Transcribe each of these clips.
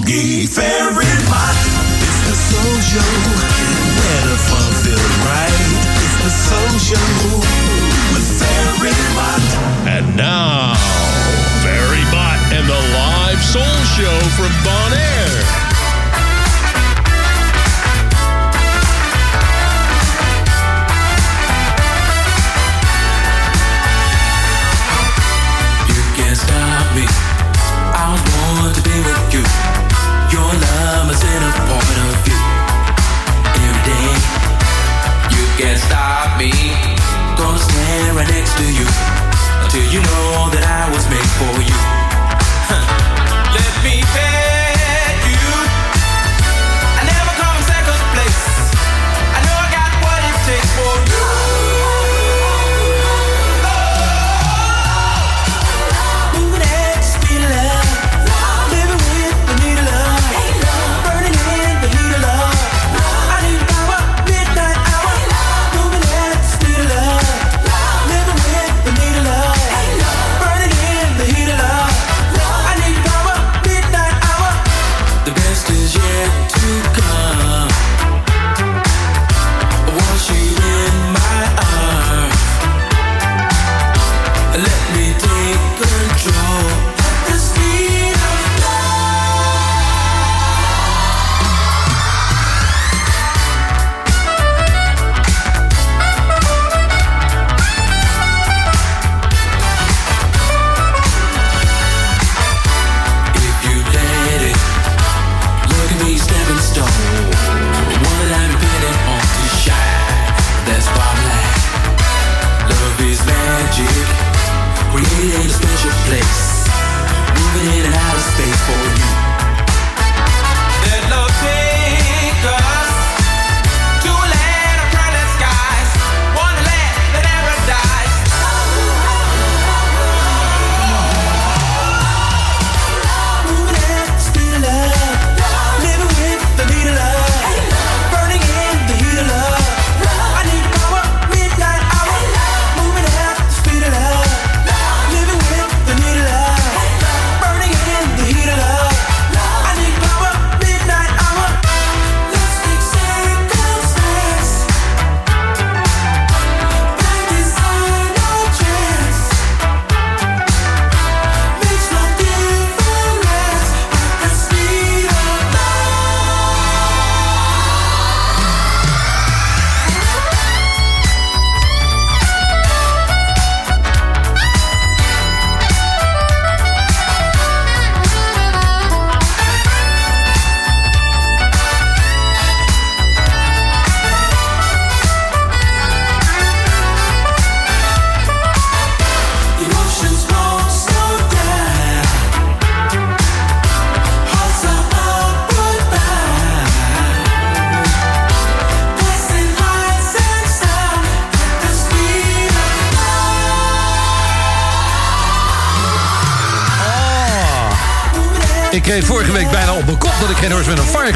funky fairy mart. It's the soul show where the fun feels right. It's the soul show with fairy mart. And now, Barry Bott and the live soul show from Bon Air. Can't stop me. Gonna stand right next to you until you know that I was made for you. Let me tell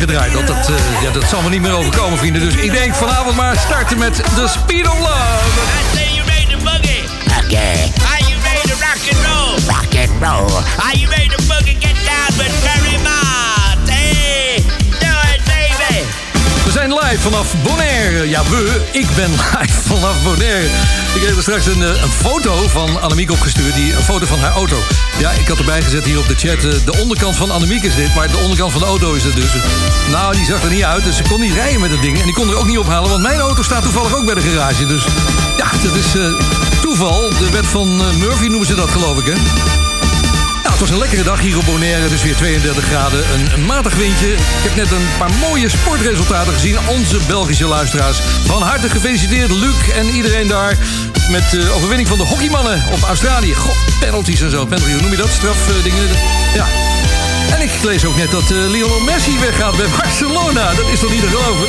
gedraaid had. Dat, eh, ja, dat zal me niet meer overkomen, vrienden. Dus ik denk vanavond maar starten met The Speed live vanaf Bonaire. Ja. Ik ben live vanaf Bonaire. Ik kreeg er straks een, eh, een foto van Annemiek opgestuurd. Die, een foto van haar auto. Ja, ik had erbij gezet hier op de chat. eh, De onderkant van Annemiek is dit, maar de onderkant van de auto is het dus. Nou, die zag er niet uit, dus ze kon niet rijden met dat ding. En die kon er ook niet ophalen, want mijn auto staat toevallig ook bij de garage. Dus ja, dat is eh, toeval. De wet van Murphy noemen ze dat, geloof ik, hè? Nou, het was een lekkere dag hier op Bonaire. Dus weer 32 graden. Een, matig windje. Ik heb net een paar mooie sportresultaten gezien. Onze Belgische luisteraars. Van harte gefeliciteerd, Luc en iedereen daar. Met de overwinning van de hockeymannen op Australië. God, penalties en zo. Penalty, hoe noem je dat? Strafdingen. ja. En ik lees ook net dat eh, Lionel Messi weggaat bij Barcelona. Dat is toch niet te geloven?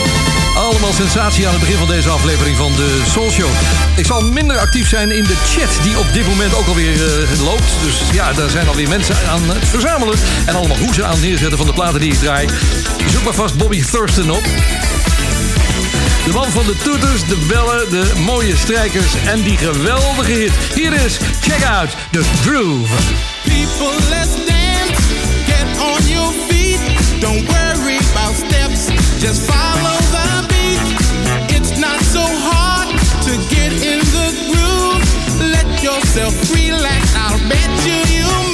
Allemaal sensatie aan het begin van deze aflevering van de Soul Show. Ik zal minder actief zijn in de chat die op dit moment ook alweer eh, loopt. Dus ja, daar zijn alweer mensen aan het verzamelen. En allemaal hoezen aan het neerzetten van de platen die ik draai. Zoek maar vast Bobby Thurston op. De man van de toeters, de bellen, de mooie strijkers en die geweldige hit. Hier is Check Out the Groove. People, let's dance. Get on your feet. what yourself relax. I'll bet you you.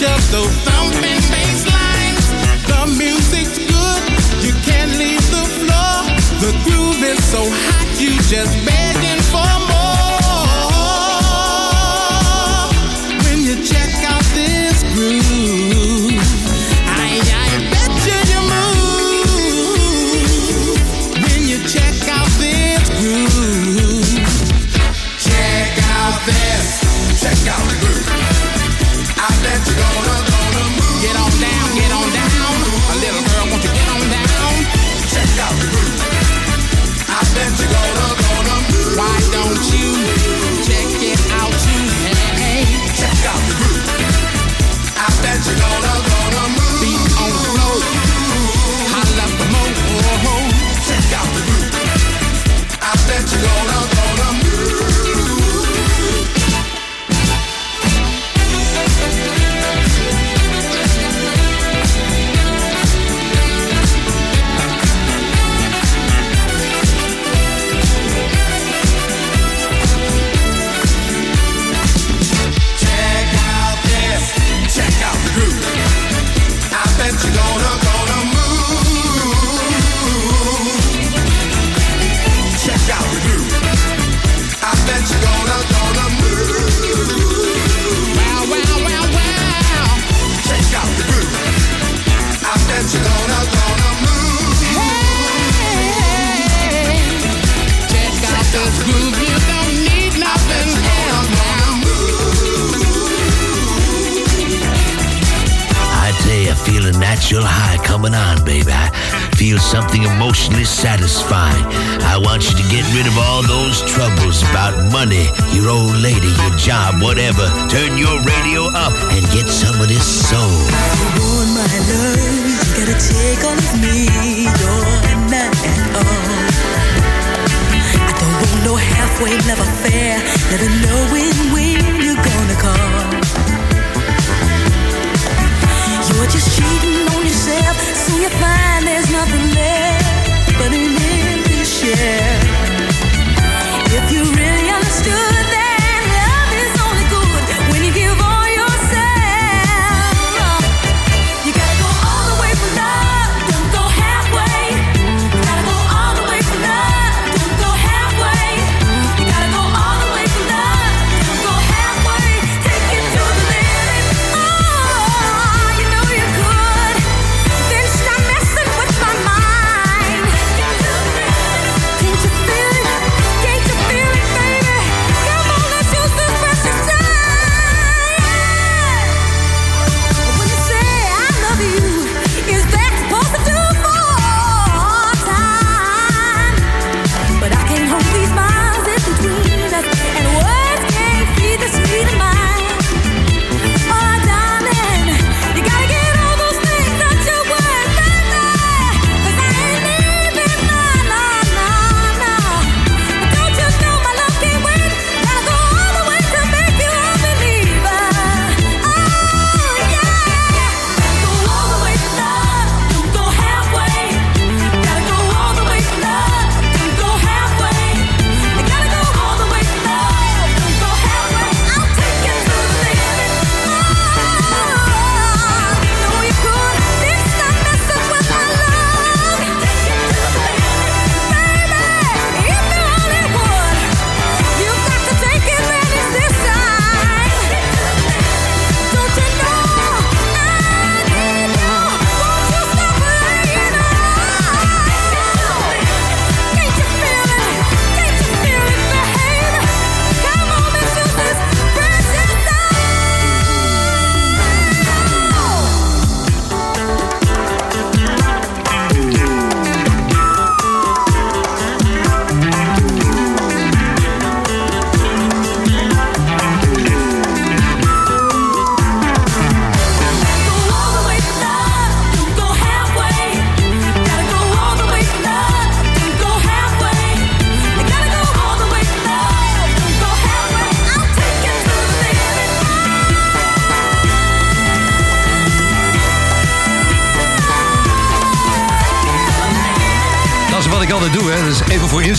just those thumping bass lines. The music's good, you can't leave the floor. The groove is so hot, you just. coming on, baby. I feel something emotionally satisfying. I want you to get rid of all those troubles about money, your old lady, your job, whatever. Turn your radio up and get some of this soul. Oh, my love, you gotta take all of me. You're not at all. I don't want no halfway love affair, never knowing when you're gonna call. You're cheating on yourself, you find there's nothing left but an empty shell. If you really understood.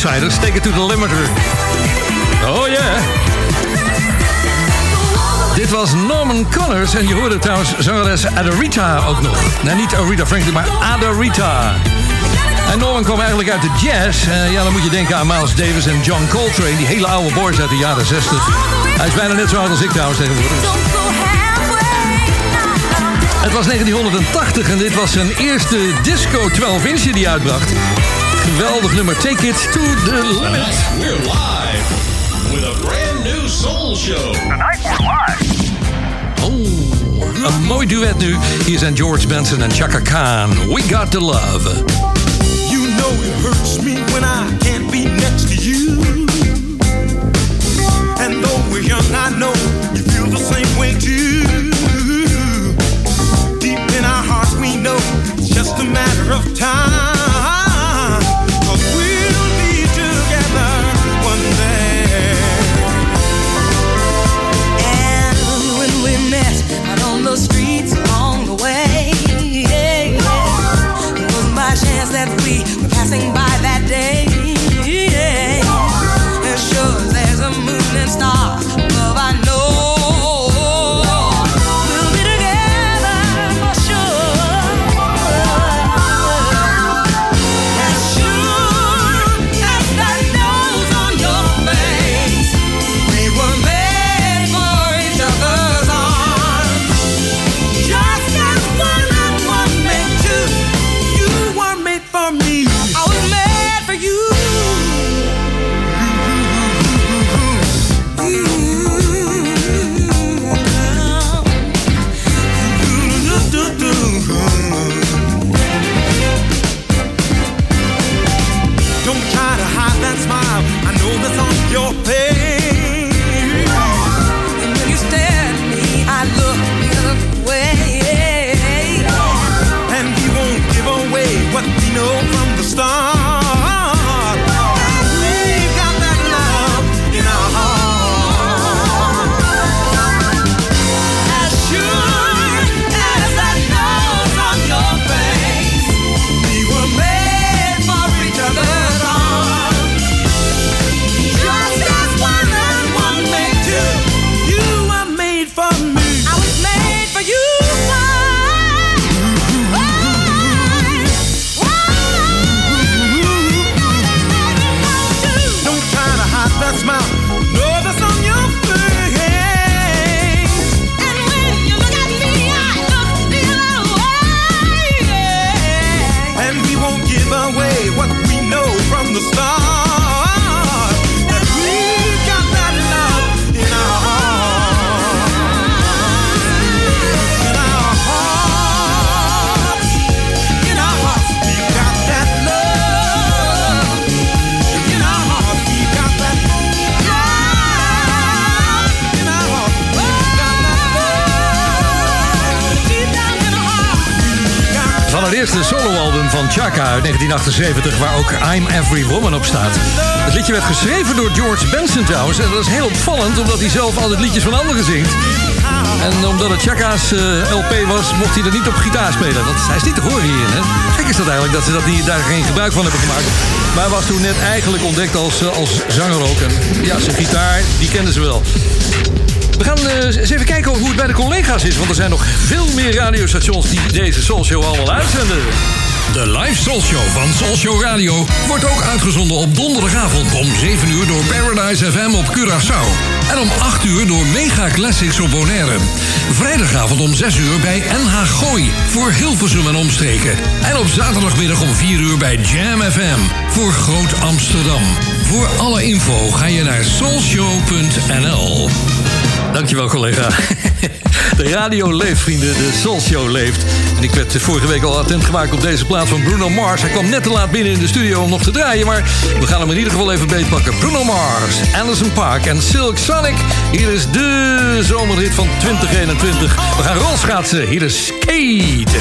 Insiders. Take it to the limiter. Oh yeah. Dit was Norman Connors en je hoorde trouwens zangeres Adarita ook nog. Nou, niet Aretha Franklin, maar Adarita. En Norman kwam eigenlijk uit de jazz. Eh, ja, dan moet je denken aan Miles Davis en John Coltrane. Die hele oude boys uit de jaren 60. Hij is bijna net zo oud als ik trouwens tegenwoordig. Het was 1980 en dit was zijn eerste disco 12 inch die hij uitbracht. Geweldig nummer Take It to the Limit. We're live with a brand new soul show. Tonight. Oh, een mooi duet nu. Hier zijn George Benson en Chaka Khan. We Got The Love. You know it hurts me when I can't be next to you. And though we're young, I know you feel the same way too. Deep in our hearts, we know it's just a matter of time. Eerste soloalbum van Chaka uit 1978, waar ook I'm Every Woman op staat. Het liedje werd geschreven door George Benson trouwens. En dat is heel opvallend, omdat hij zelf altijd liedjes van anderen zingt. En omdat het Chaka's eh, LP was, mocht hij er niet op gitaar spelen. Dat, hij is niet te horen hierin, hè? Gek is dat eigenlijk, dat ze dat niet, daar geen gebruik van hebben gemaakt. Maar hij was toen net eigenlijk ontdekt als, eh, als zanger ook. En ja, zijn gitaar, die kenden ze wel. We gaan eh, eens even kijken hoe het bij de collega's is. Want er zijn nog veel meer radiostations die deze Soul Show allemaal uitzenden. De live Soul Show van Soul Show Radio wordt ook uitgezonden op donderdagavond om 7 uur door Paradise FM op Curaçao. En om 8 uur door Mega Classics op Bonaire. Vrijdagavond om 6 uur bij NH Gooi voor Hilversum en omstreken. En op zaterdagmiddag om 4 uur bij Jam FM voor Groot Amsterdam. Voor alle info ga je naar soulshow.nl. Dankjewel, collega. De radio leeft, vrienden. De Soul Show leeft. En ik werd vorige week al attent gemaakt op deze plaat van Bruno Mars. Hij kwam net te laat binnen in de studio om nog te draaien. Maar we gaan hem in ieder geval even beetpakken. Bruno Mars, Anderson Park en Silk Sonic. Hier is de zomerhit van 2021. We gaan rolschaatsen. Hier is Skate.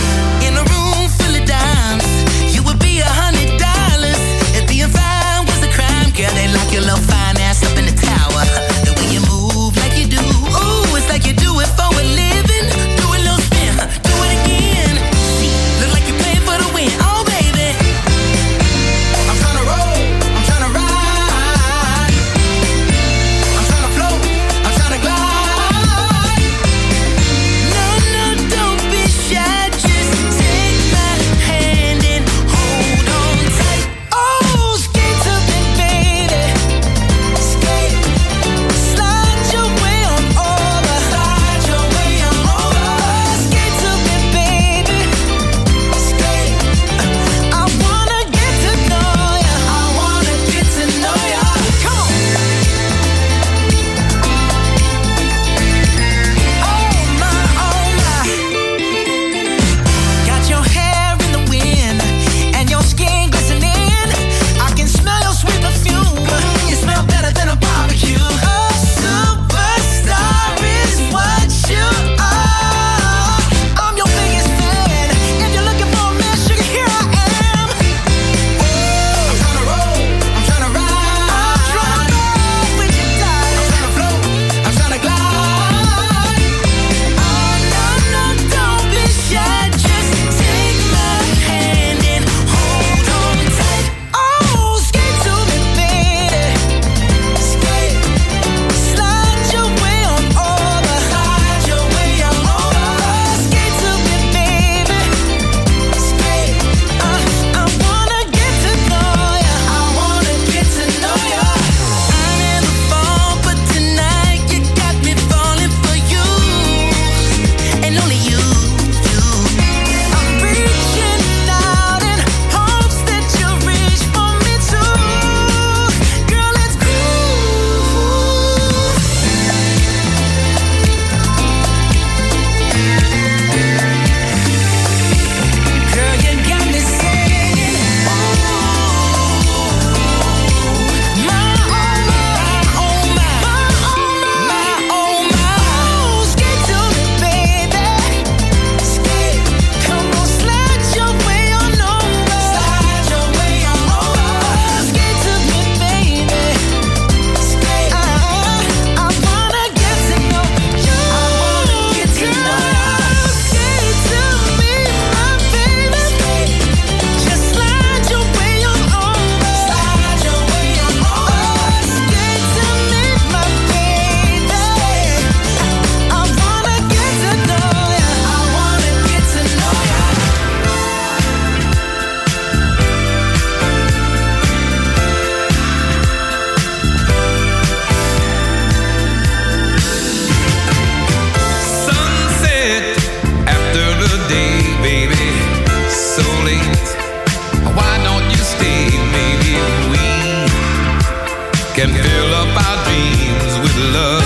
can fill up our dreams with love.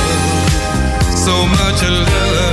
So much love.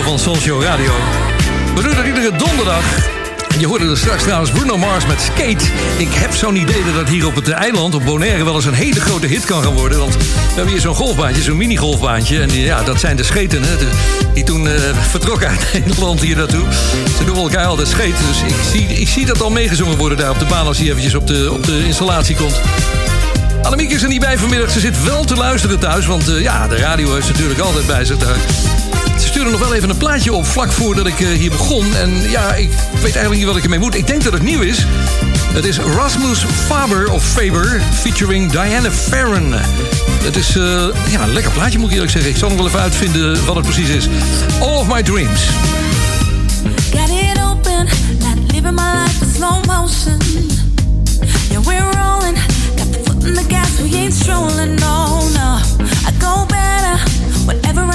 Van Soul Show Radio. We doen er iedere donderdag. En je hoorde er straks trouwens Bruno Mars met Skate. Ik heb zo'n idee dat dat hier op het eiland, op Bonaire, wel eens een hele grote hit kan gaan worden. Want we hebben hier zo'n golfbaantje, zo'n mini-golfbaantje. En ja, dat zijn de scheten, hè, die toen eh, vertrokken uit Nederland hier naartoe. Ze doen elkaar altijd scheten. Dus ik zie, ik zie dat al meegezongen worden daar op de baan als hij eventjes op de, op de installatie komt. Annemiek is er niet bij vanmiddag. Ze zit wel te luisteren thuis, want eh, ja, de radio is natuurlijk altijd bij zich daar. Stuurde nog wel even een plaatje op vlak voordat ik eh, hier begon. En ja, ik weet eigenlijk niet wat ik ermee moet. Ik denk dat het nieuw is. Het is Rasmus Faber of Faber featuring Diana Farron. Het is eh, ja, een lekker plaatje moet ik eerlijk zeggen. Ik zal nog wel even uitvinden wat het precies is. All of My Dreams. Got it open, my slow motion.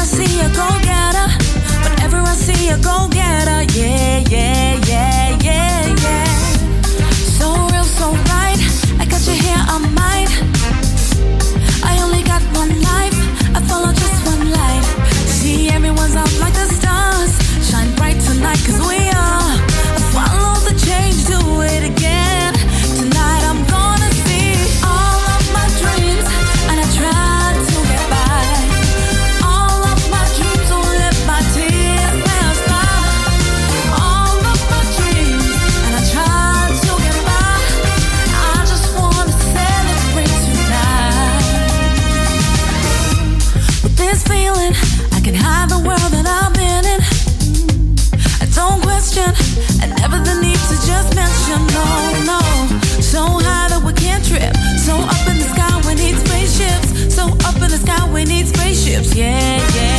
See a go getter. Whenever I see a go getter, yeah, yeah, yeah, yeah, yeah. So real, so right, I got your hair on mine. I only got one life, I follow just one light. See, everyone's out like the stars. Shine bright tonight, cause chips. Yeah, yeah.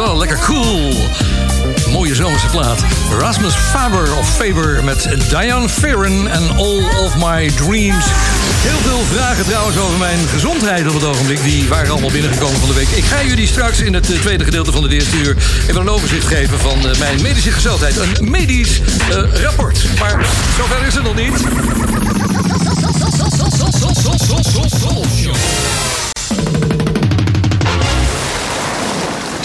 Lekker cool. Mooie zomerse plaat. Rasmus Faber of Faber met Diane Farron en All of My Dreams. Heel veel vragen trouwens over mijn gezondheid op het ogenblik. Die waren allemaal binnengekomen van de week. Ik ga jullie straks in het eh, tweede gedeelte van de eerste uur... even een overzicht geven van eh, mijn medische gezondheid. Een medisch eh, rapport. Maar zover is het nog niet.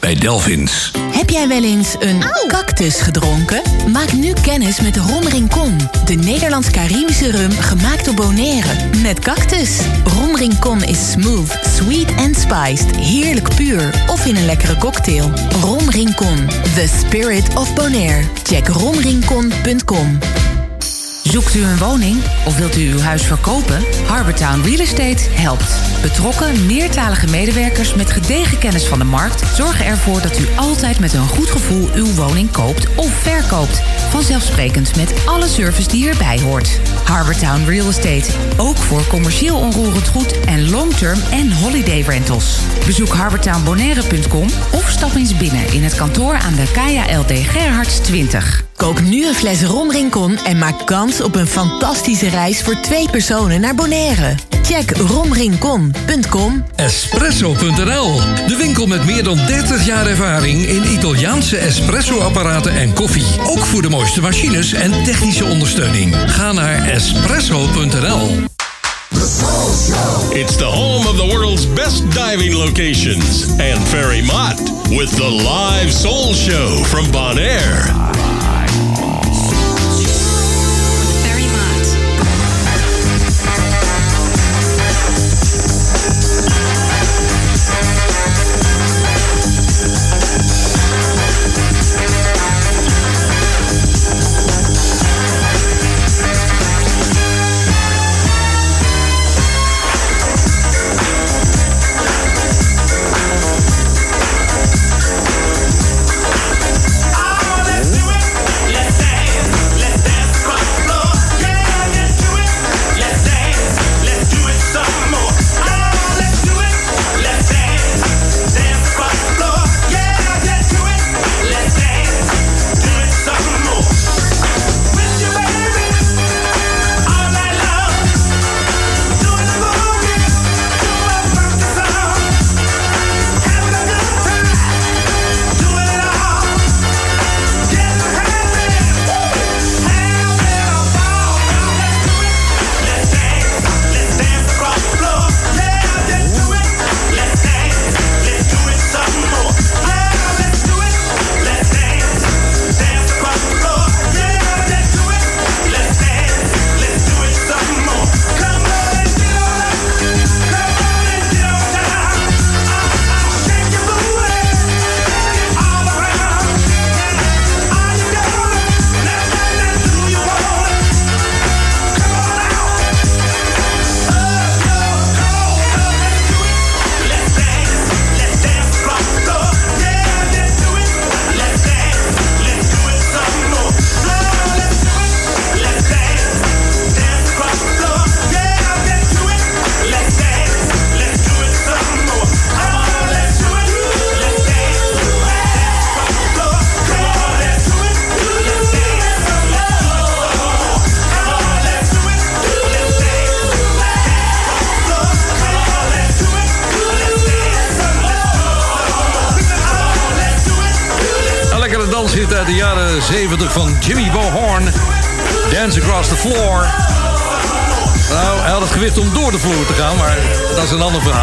bij Delphins. Heb jij wel eens een cactus gedronken? Maak nu kennis met Rom Rincon, de Nederlands-Caribische rum gemaakt op Bonaire. Met cactus. Rom Rincon is smooth, sweet and spiced, heerlijk puur of in een lekkere cocktail. Rom Rincon, the spirit of Bonaire. Check romrincon.com. Zoekt u een woning of wilt u uw huis verkopen? Harbortown Real Estate helpt. Betrokken, meertalige medewerkers met gedegen kennis van de markt zorgen ervoor dat u altijd met een goed gevoel uw woning koopt of verkoopt. Vanzelfsprekend met alle service die erbij hoort. Harbortown Real Estate. Ook voor commercieel onroerend goed en long-term en holiday rentals. Bezoek harbortownbonaire.com of stap eens binnen in het kantoor aan de Kaya LD Gerhards 20. Koop nu een fles Rom Rincon en maak kans op een fantastische reis voor twee personen naar Bonaire. Check Espresso.nl, de winkel met meer dan 30 jaar ervaring in Italiaanse espresso-apparaten en koffie. Ook voor de mooiste machines en technische ondersteuning. Ga naar espresso.nl. It's the home of the world's best diving locations and Ferry Mott with the live soul show from Bonaire.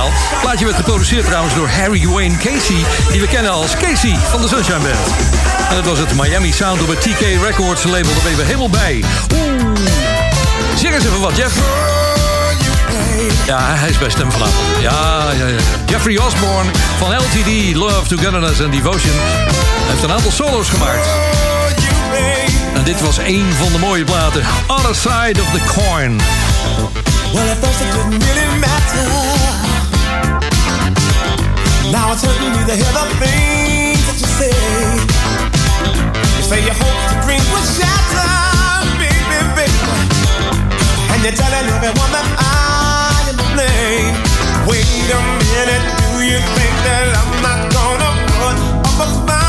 Een plaatje werd geproduceerd trouwens door Harry Wayne Casey... die we kennen als Casey van de Sunshine Band. En dat was het Miami Sound op het TK Records label. Daar ben je helemaal bij. Oeh. Zeg eens even wat, Jeff. Ja, hij is bij stem vanavond. Ja, ja, ja. Jeffrey Osborne van LTD, Love, Togetherness and Devotion... heeft een aantal solo's gemaakt. En dit was één van de mooie platen. Other Side of the Coin. Well, it didn't really matter. Now it's hurting me to hear the things that you say. You say your hopes and dreams will shatter, baby, baby. And you're telling everyone that I am to blame. Wait a minute, do you think that I'm not gonna put up a fight?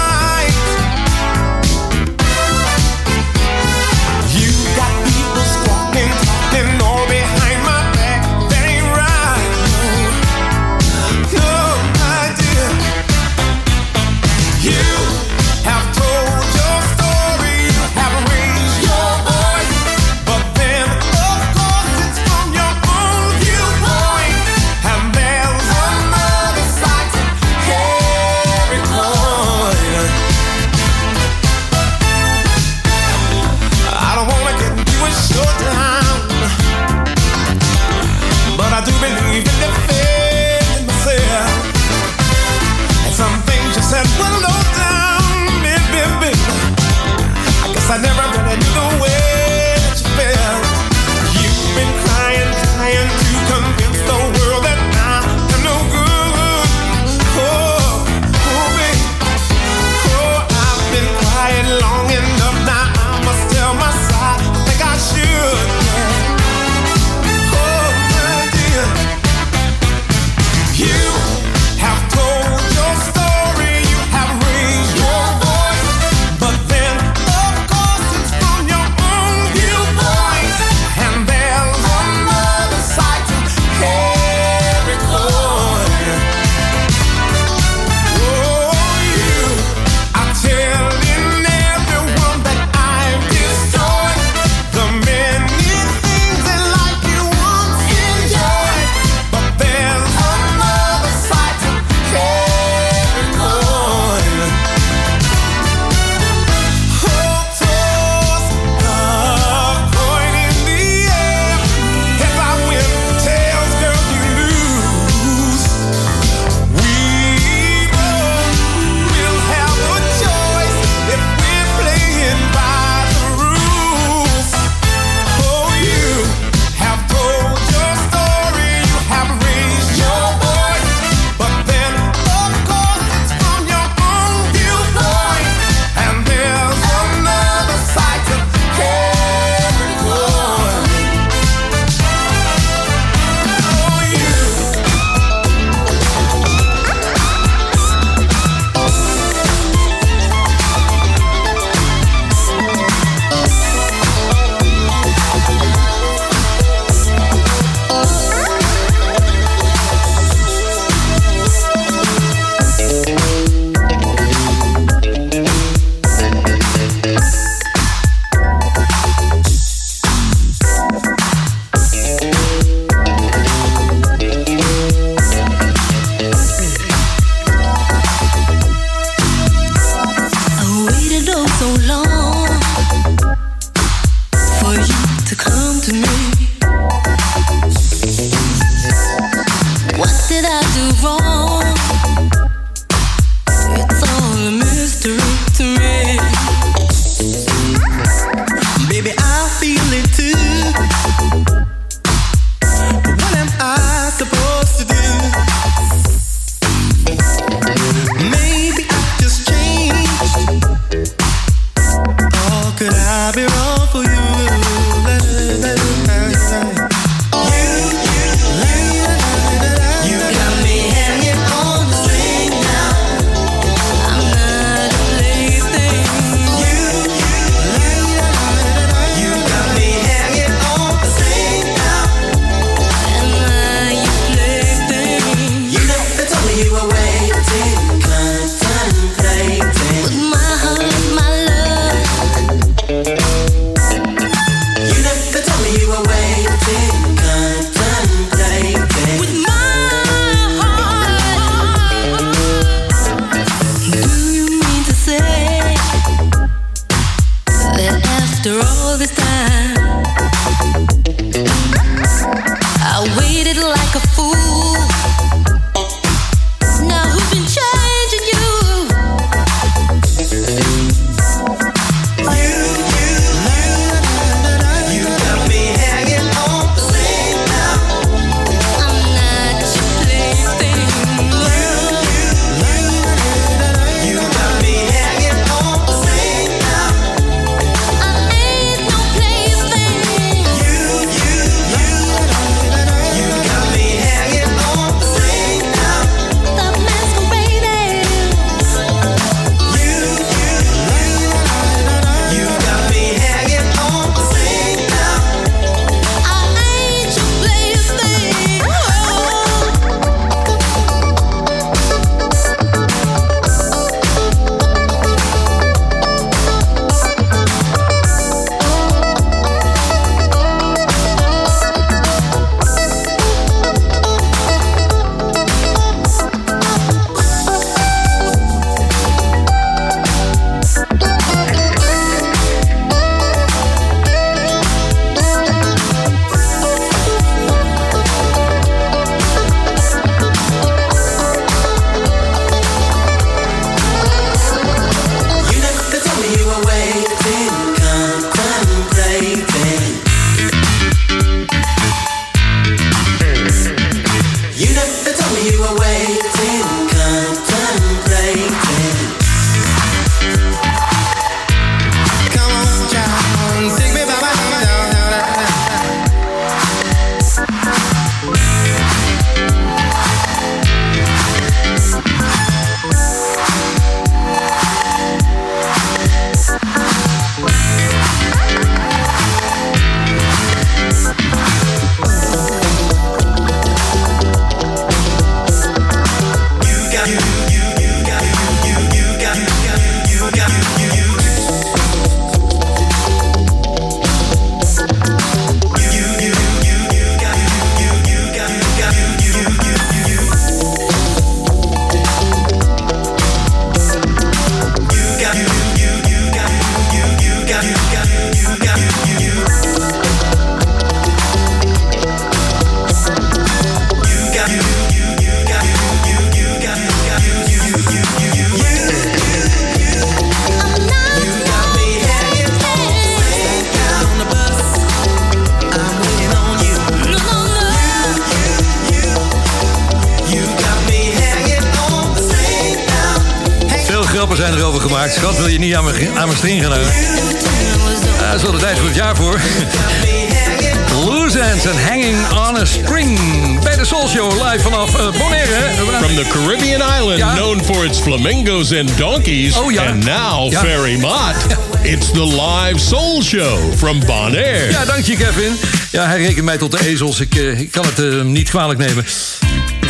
Je niet aan mijn, aan mijn string? Ja, dat is wel de tijd voor het jaar voor. Loose Ends and Hanging on a String. Bij de Soul Show live vanaf uh, Bonaire. From the Caribbean island Ja. known for its flamingos and donkeys. Oh, ja. And now Ja. Ferry Mott. It's the live soul show from Bonaire. Ja, dank je, Kevin. Ja, hij rekent mij tot de ezels. Ik, eh, ik kan het eh, niet kwalijk nemen.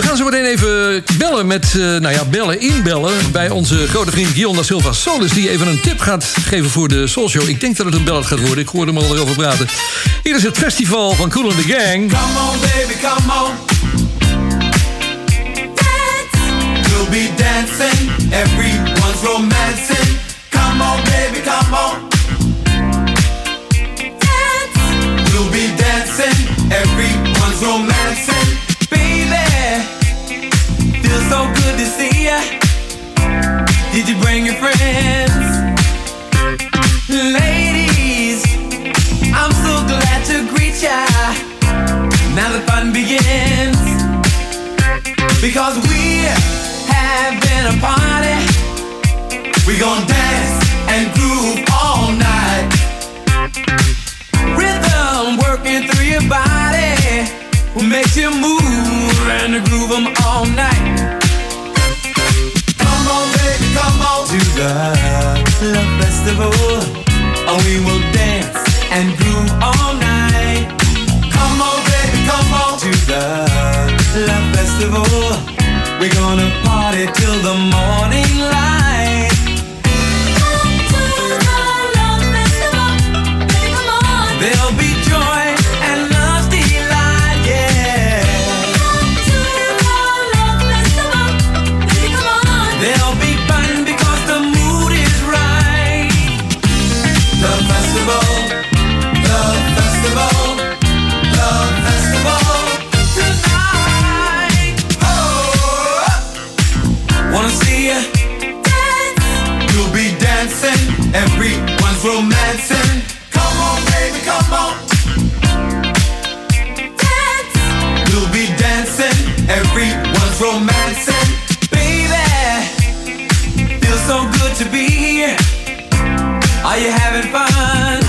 Gaan zo meteen even bellen met, eh, nou ja, bellen, inbellen... bij onze grote vriend Guillaume da Silva Solis... die even een tip gaat geven voor de Soul Show. Ik denk dat het een ballad gaat worden. Ik hoorde hem al erover praten. Hier is het festival van Cool and the Gang. Come on, baby, come on. We'll be dancing, everyone's romancing. Begins. Because we have been a party. We gon' dance and groove all night. Rhythm working through your body will make you move and groove 'em all night. Come on, baby, come on to the love festival. And we will dance and groove all night. Love festival. We're gonna party till the morning light. Romancing. Come on, baby, come on. Dance. We'll be dancing, everyone's romancing. Baby, feels so good to be here. Are you having fun?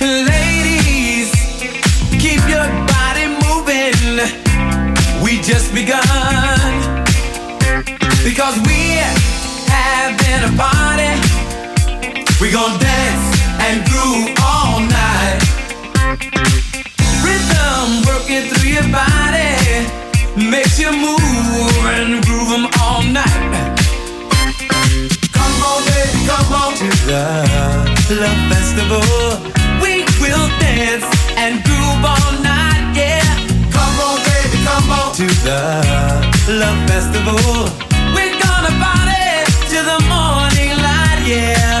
Ladies, keep your body moving. We just begun. Because we have been a party. We gon' dance and groove all night. Rhythm working through your body makes you move and groove all night. Come on, baby, come on to the love festival. We will dance and groove all night, yeah. Come on, baby, come on to the love festival. We're gonna party till the morning light, yeah.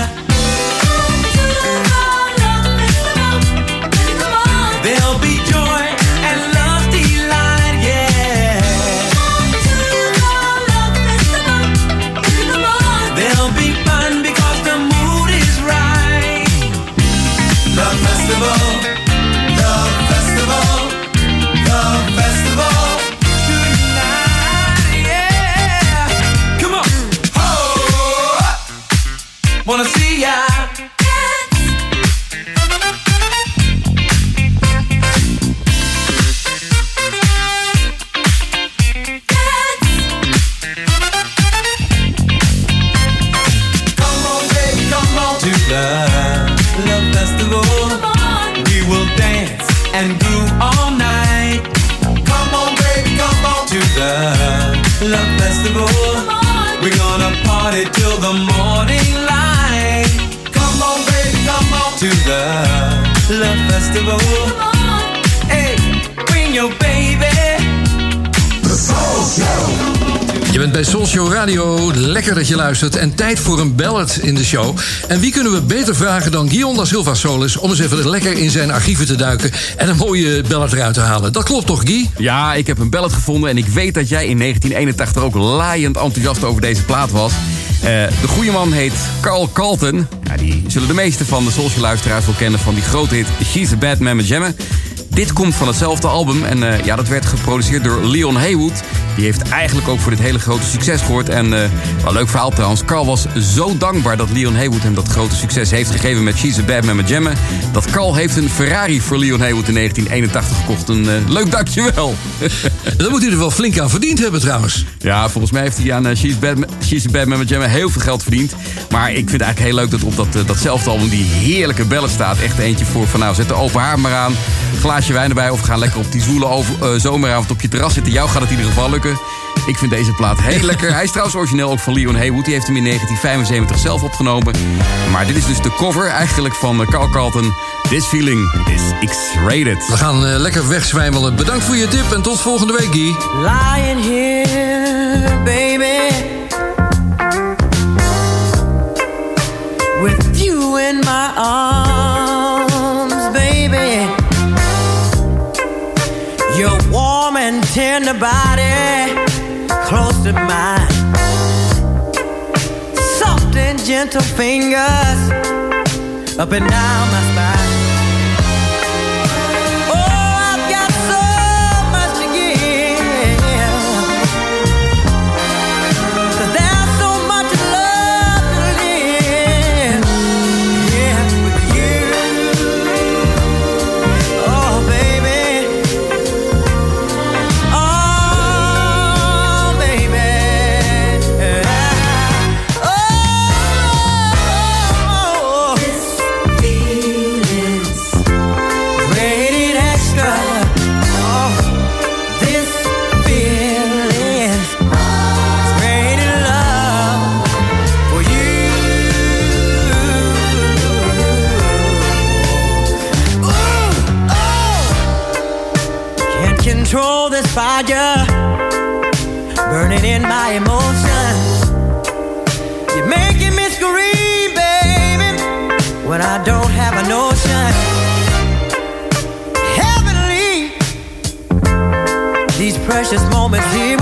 En tijd voor een ballad in de show. En wie kunnen we beter vragen dan Guillaume da Silva Solis... om eens even lekker in zijn archieven te duiken... en een mooie ballad eruit te halen. Dat klopt toch, Guy? Ja, ik heb een ballad gevonden en ik weet dat jij in 1981 ook laaiend enthousiast over deze plaat was. Eh, de goede man heet Carl Carlton. Ja, die zullen de meeste van de Soulsje luisteraars wel kennen van die grote hit She's a Bad Man met Jammen. Dit komt van hetzelfde album en eh, ja, dat werd geproduceerd door Leon Haywood. Die heeft eigenlijk ook voor dit hele grote succes gehoord. En eh, wel leuk verhaal trouwens. Carl was zo dankbaar dat Leon Haywood hem dat grote succes heeft gegeven met She's a Bad Man met Jammen. Dat Carl heeft een Ferrari voor Leon Haywood in 1981 gekocht. Een eh, leuk dankjewel. Dan moet hij er wel flink aan verdiend hebben trouwens. Ja, volgens mij heeft hij aan eh, She's, Bad, She's a Bad Man met Jammen heel veel geld verdiend. Maar ik vind het eigenlijk heel leuk dat op dat, datzelfde album die heerlijke bellen staat. Echt eentje voor van nou, zet de open haard maar aan. Glaasje wijn erbij of we gaan lekker op die zwoele over, zomeravond op je terras zitten. Jou gaat het in ieder geval lukken. Ik vind deze plaat heel lekker. Hij is trouwens origineel ook van Leon Haywood. Die heeft hem in 1975 zelf opgenomen. Maar dit is dus de cover eigenlijk van eh, Carl Carlton. This feeling is X-rated. We gaan eh, lekker wegzwijmelen. Bedankt voor je tip en tot volgende week, Guy. Lying here, baby. With you in my arms, baby. Your warm and tender body close to mine. Soft and gentle fingers up and down my spine. moment here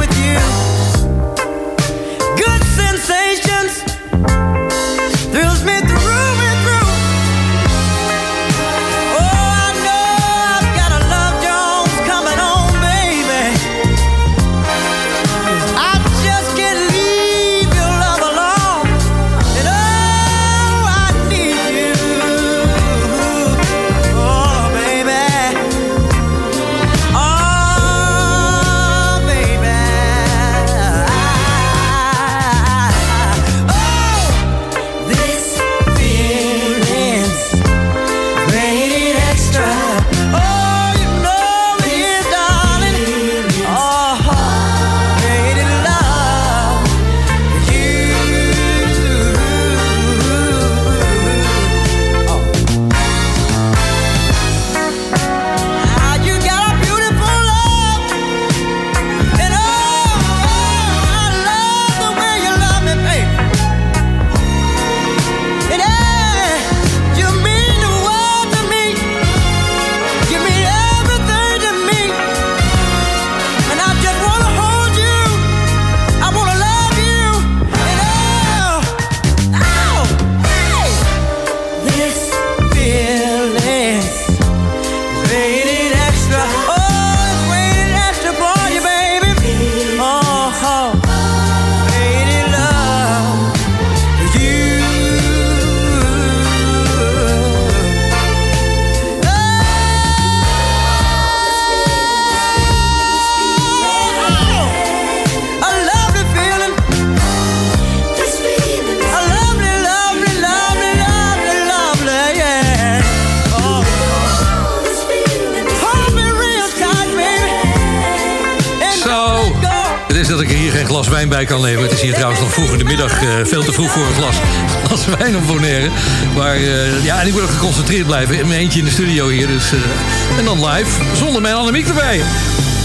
kan nemen. Het is hier trouwens nog vroeg in de middag. eh, veel te vroeg voor een glas, glas wijn op Bonaire. Maar eh, ja, en ik moet ook geconcentreerd blijven. In mijn eentje in de studio hier. Dus, eh, en dan live, zonder mijn Annemiek erbij.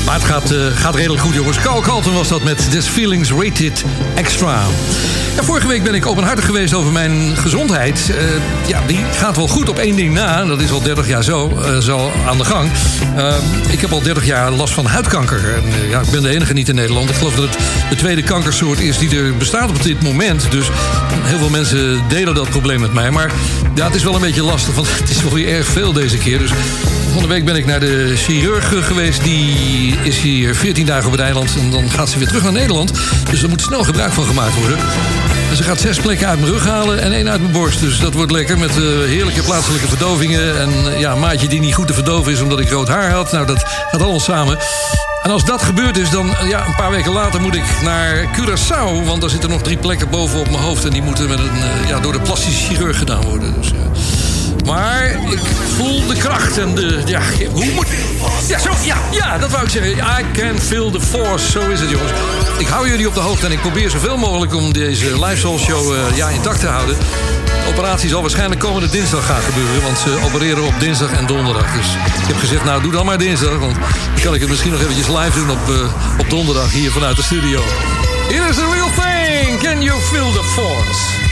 Maar het gaat, eh, gaat redelijk goed, jongens. Carl Carlton was dat met This Feelings Rated Extra. Vorige week ben ik openhartig geweest over mijn gezondheid. Eh, ja, die gaat wel goed op één ding na. Dat is al 30 jaar zo, eh, zo aan de gang. Ik heb al 30 jaar last van huidkanker. En, ja, ik ben de enige niet in Nederland. Ik geloof dat het de tweede kankersoort is die er bestaat op dit moment. Dus heel veel mensen delen dat probleem met mij. Maar ja, het is wel een beetje lastig, want het is wel weer erg veel deze keer. Dus van de week ben ik naar de chirurg geweest. Die is hier 14 dagen op het eiland. En dan gaat ze weer terug naar Nederland. Dus er moet snel gebruik van gemaakt worden. En ze gaat zes plekken uit mijn rug halen en één uit mijn borst. Dus dat wordt lekker met eh, heerlijke plaatselijke verdovingen. En eh, ja, maatje die niet goed te verdoven is omdat ik rood haar had. Nou, dat gaat allemaal samen. En als dat gebeurd is, dan ja, een paar weken later moet ik naar Curaçao. Want daar zitten nog drie plekken boven op mijn hoofd. En die moeten met een, eh, ja, door de plastische chirurg gedaan worden. Dus, maar ik voel de kracht en de... Ja, hoe moet... Ja, zo, ja, ja, dat wou ik zeggen. I can feel the force. Zo is het, jongens. Ik hou jullie op de hoogte en ik probeer zoveel mogelijk... om deze live soul show eh, ja, intact te houden. De operatie zal waarschijnlijk komende dinsdag gaan gebeuren... want ze opereren op dinsdag en donderdag. Dus ik heb gezegd, nou, doe dan maar dinsdag... want dan kan ik het misschien nog eventjes live doen op, eh, op donderdag... hier vanuit de studio. Here is the real thing. Can you feel the force?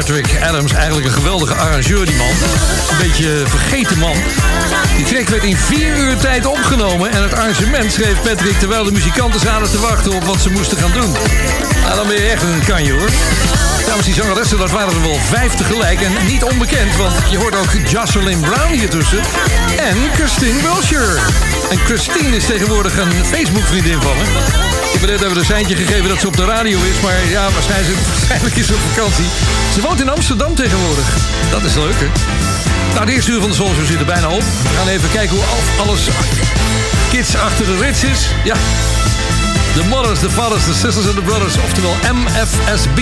Patrick Adams, eigenlijk een geweldige arrangeur, die man. Een beetje vergeten man. Die track werd in vier uur tijd opgenomen. En het arrangement schreef Patrick terwijl de muzikanten zaten te wachten op wat ze moesten gaan doen. Nou, dan ben je echt een kanje hoor. Trouwens, die zangeressen, dat waren er wel vijf tegelijk. En niet onbekend, want je hoort ook Jocelyn Brown hier tussen. En Christine Wilshire. En Christine is tegenwoordig een Facebook-vriendin van me. Heb net even een seintje gegeven dat ze op de radio is. Maar ja, waarschijnlijk, waarschijnlijk is ze op vakantie. Ze woont in Amsterdam tegenwoordig. Dat is leuk, hè? Nou, de eerste uur van de Soulshow zit er bijna op. We gaan even kijken hoe al- alles kids achter de rits is. Ja, de mothers, de fathers, de sisters en de brothers. Oftewel MFSB.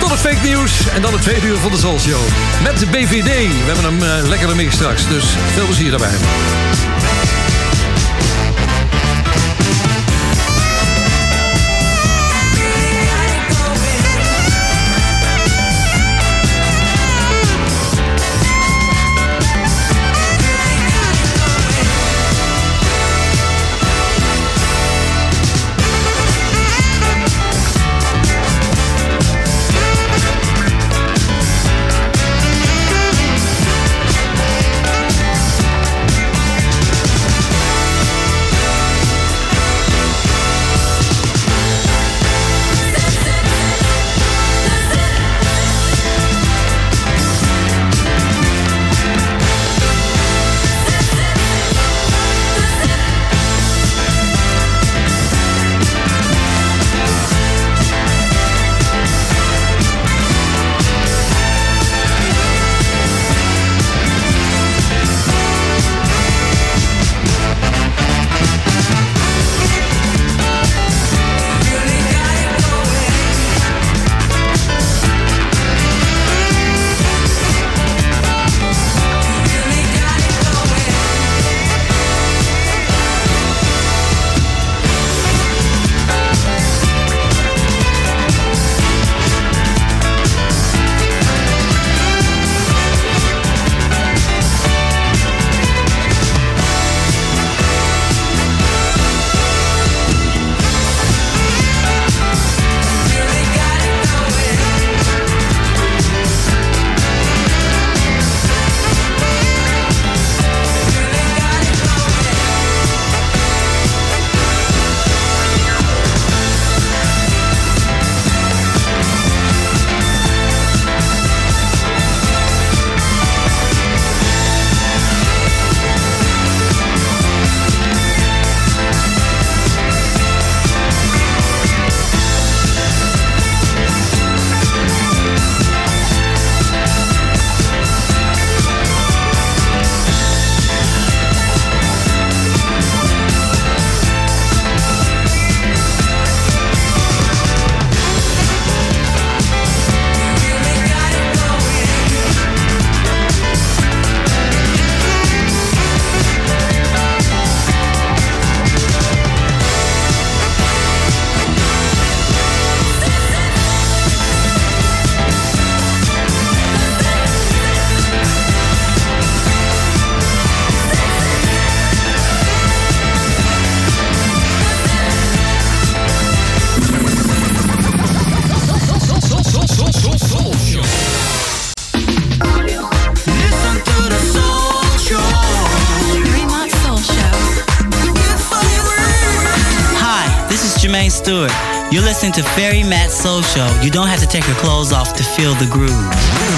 Tot het fake nieuws en dan het tweede uur van de Soul Show. Met de BVD. We hebben hem eh, lekkere mix straks. Dus veel plezier daarbij. To Fairy Matt Soul Show. You don't have to take your clothes off to feel the groove.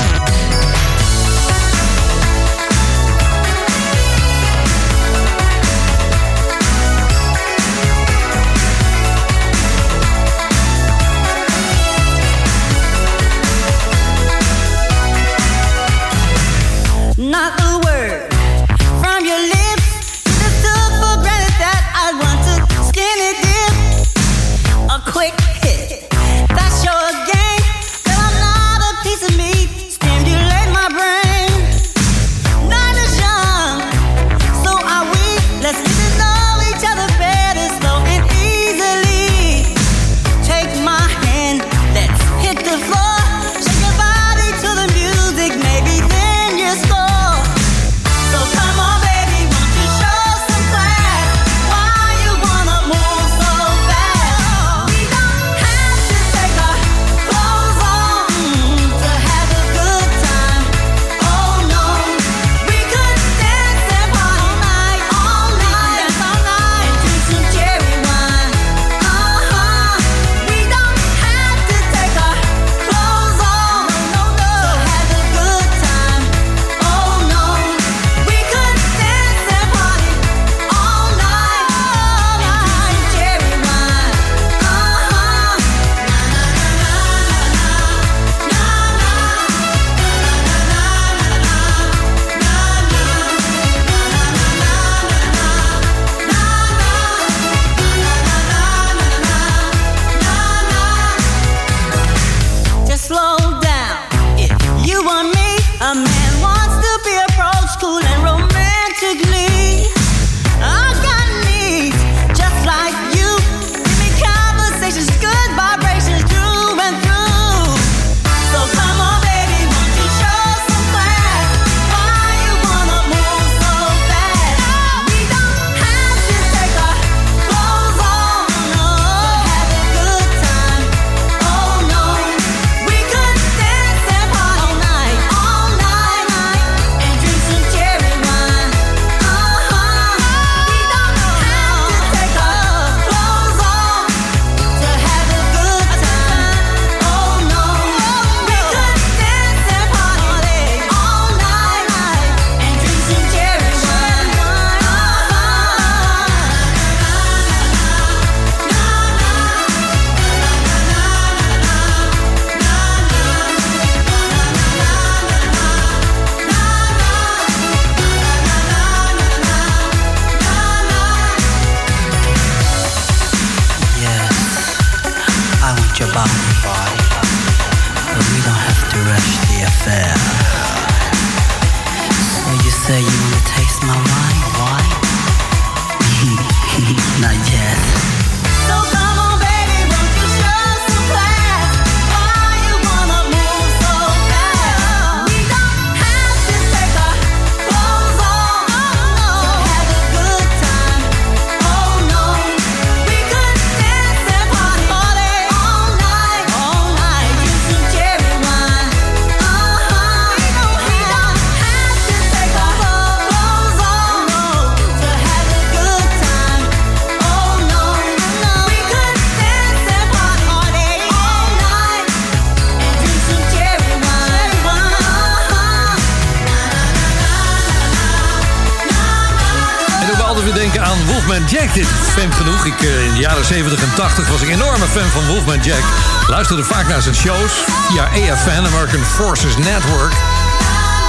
Naar zijn shows via AFN, American Forces Network.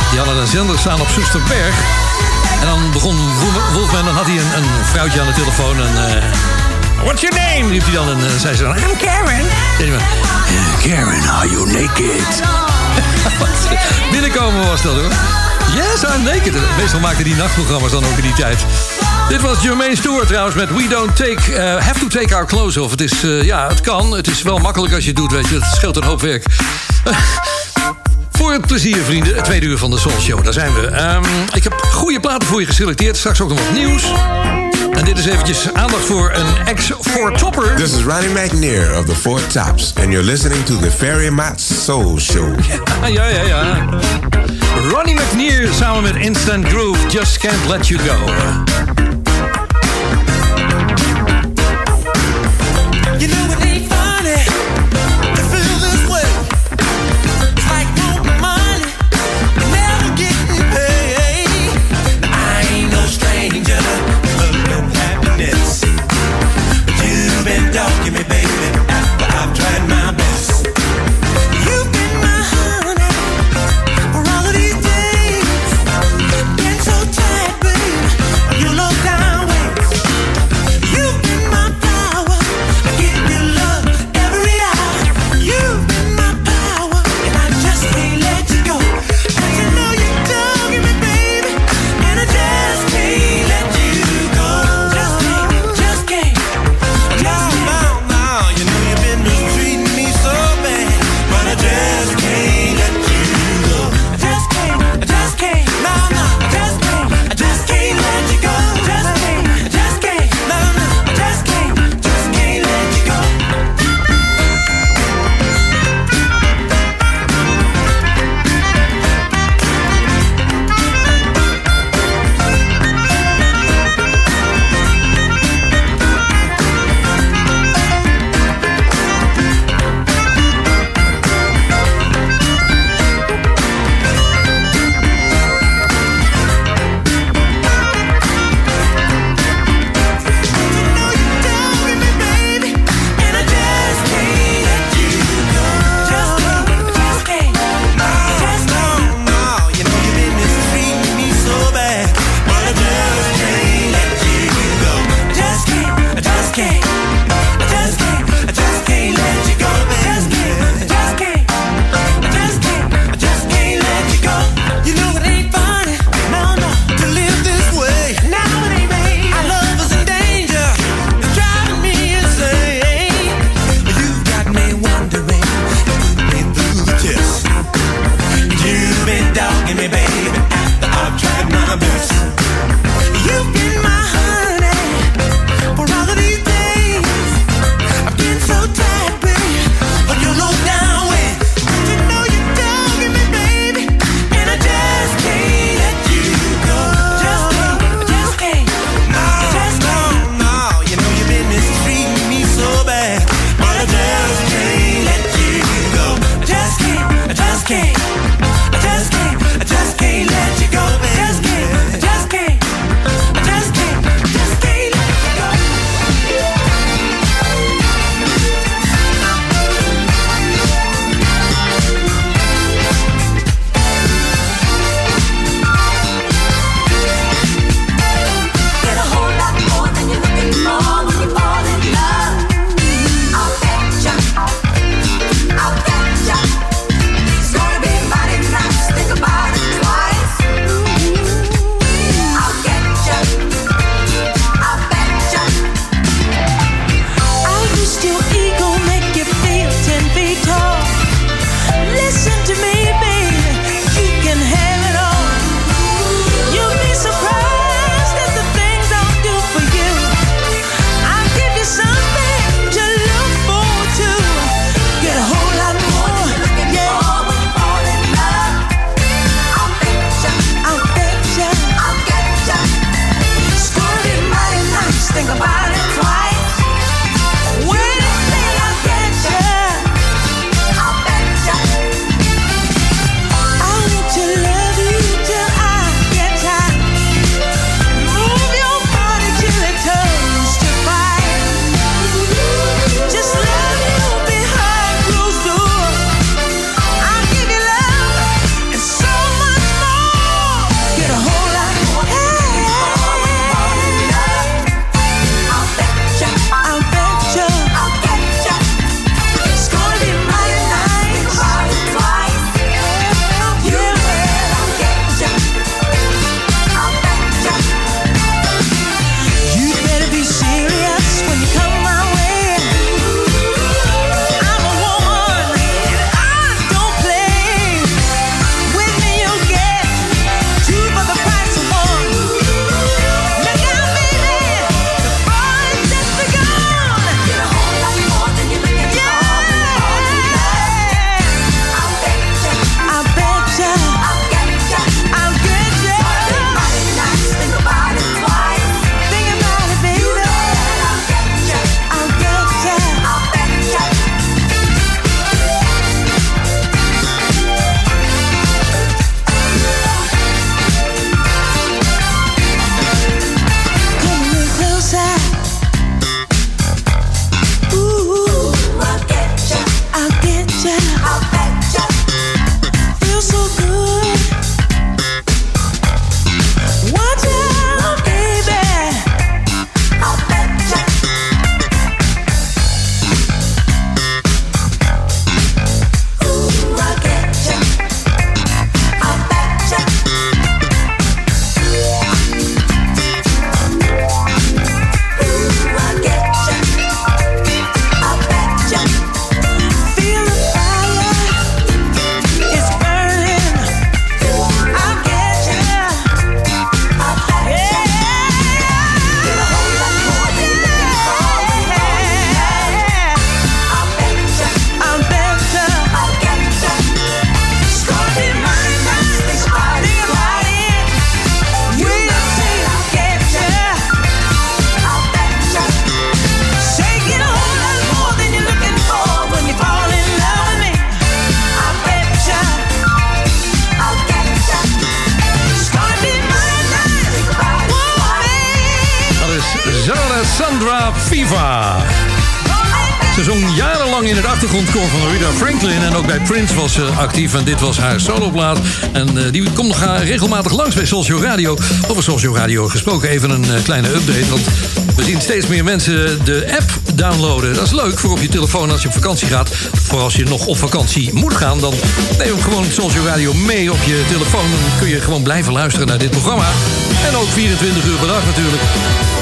Die hadden een zender staan op Soesterberg. En dan begon Wolf- Wolfman, dan had hij een, een vrouwtje aan de telefoon. En, eh, What's your name? riep hij dan. En eh, zei ze dan, I'm Karen. "Eh, Karen, are you naked? Binnenkomen was dat hoor. Yes, I'm naked. Meestal maakten die nachtprogramma's dan ook in die tijd. Dit was Jermaine Stewart trouwens met We Don't take, eh, Have to Take Our Clothes Off. Het is, eh, ja, het kan. Het is wel makkelijk als je het doet, weet je. Het scheelt een hoop werk. Voor het plezier, vrienden. Het tweede uur van de Soul Show. Daar zijn we. Ehm, ik heb goede platen voor je geselecteerd. Straks ook nog wat nieuws. En dit is eventjes aandacht voor een ex-Four-topper. This is Ronnie McNair of the Four Tops, and you're listening to the Ferry Mott Soul Show. Ja, ja, ja, ja. Ronnie McNear samen met Instant Groove. Just Can't Let You Go. En dit was haar soloplaat. En eh, die komt nog eh, regelmatig langs bij Soulshow Radio. Over Soulshow Radio gesproken. Even een eh, kleine update. Want we zien steeds meer mensen de app downloaden. Dat is leuk voor op je telefoon als je op vakantie gaat. Voor als je nog op vakantie moet gaan. Dan neem gewoon Soulshow Radio mee op je telefoon. Dan kun je gewoon blijven luisteren naar dit programma. En ook 24 uur per dag natuurlijk.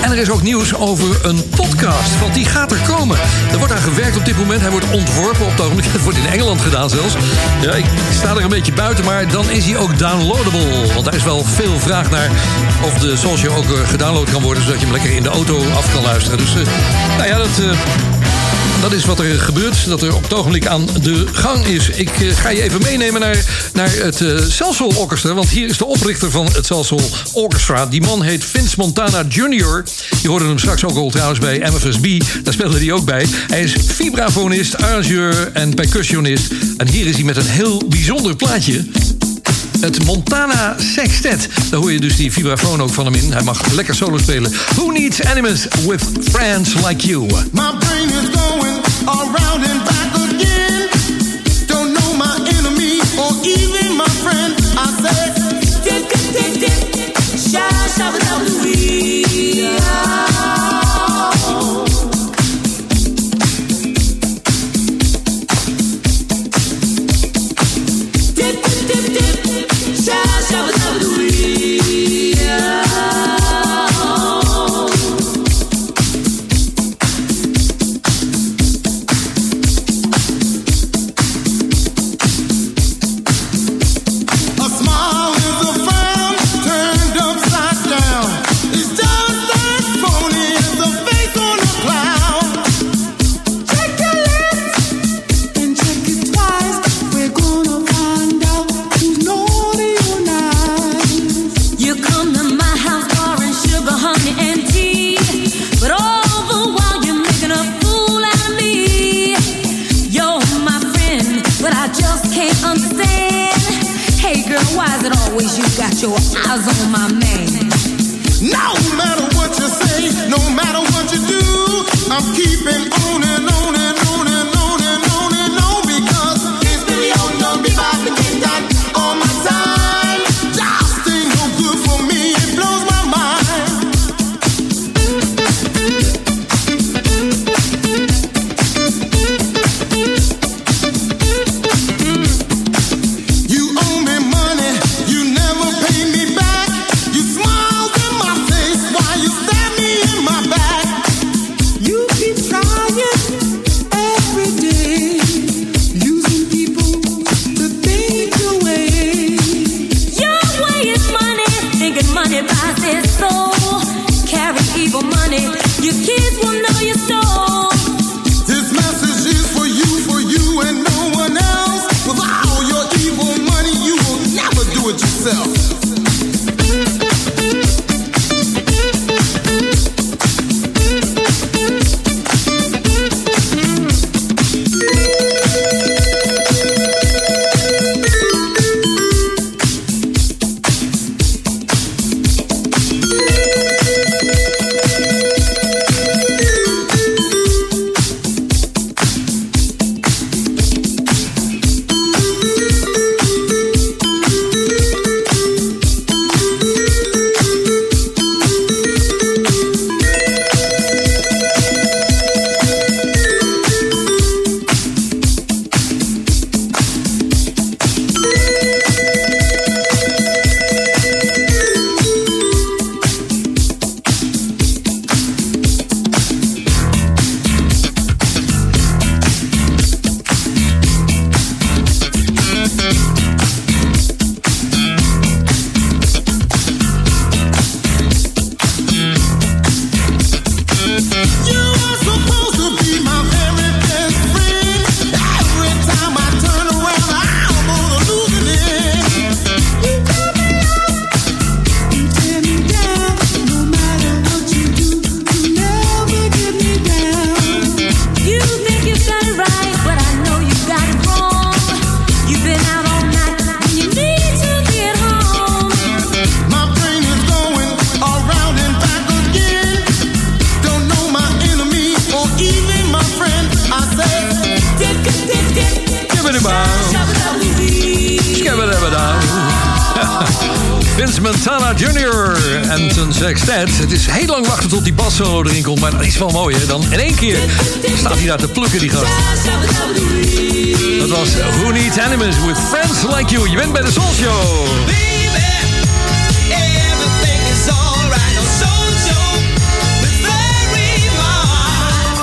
En er is ook nieuws over een podcast, want die gaat er komen. Er wordt aan gewerkt op dit moment. Hij wordt ontworpen op het ogenblik. Het wordt in Engeland gedaan zelfs. Ja, ik sta er een beetje buiten, maar dan is hij ook downloadable. Want daar is wel veel vraag naar of de Show ook eh, gedownload kan worden... zodat je hem lekker in de auto af kan luisteren. Dus eh, nou ja, dat... eh, dat is wat er gebeurt, dat er op het ogenblik aan de gang is. Ik eh, ga je even meenemen naar, naar het uh, Orchestra. Want hier is de oprichter van het Celsoul Orchestra. Die man heet Vince Montana Jr. Je hoorde hem straks ook al trouwens bij MFSB. Daar speelde hij ook bij. Hij is vibrafonist, arrangeur en percussionist. En hier is hij met een heel bijzonder plaatje. Het Montana Sextet. Daar hoor je dus die vibrafoon ook van hem in. Hij mag lekker solo spelen. Who needs animals with friends like you? My brain is going around and back again. Don't know my enemy or even my friend. I said, dip, dip, dip, dip. Sha, sha, Bij de Soul Show.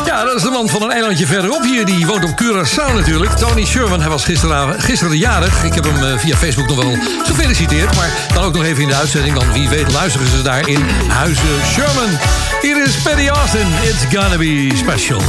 Ja, dat is de man van een eilandje verderop hier. Die woont op Curaçao natuurlijk. Tony Sherman, hij was gisteravond, gisteren jarig. Ik heb hem eh, via Facebook nog wel gefeliciteerd. Maar dan ook nog even in de uitzending. Dan wie weet luisteren ze daar in Huizen Sherman. Hier is Patty Austin. It's gonna be special.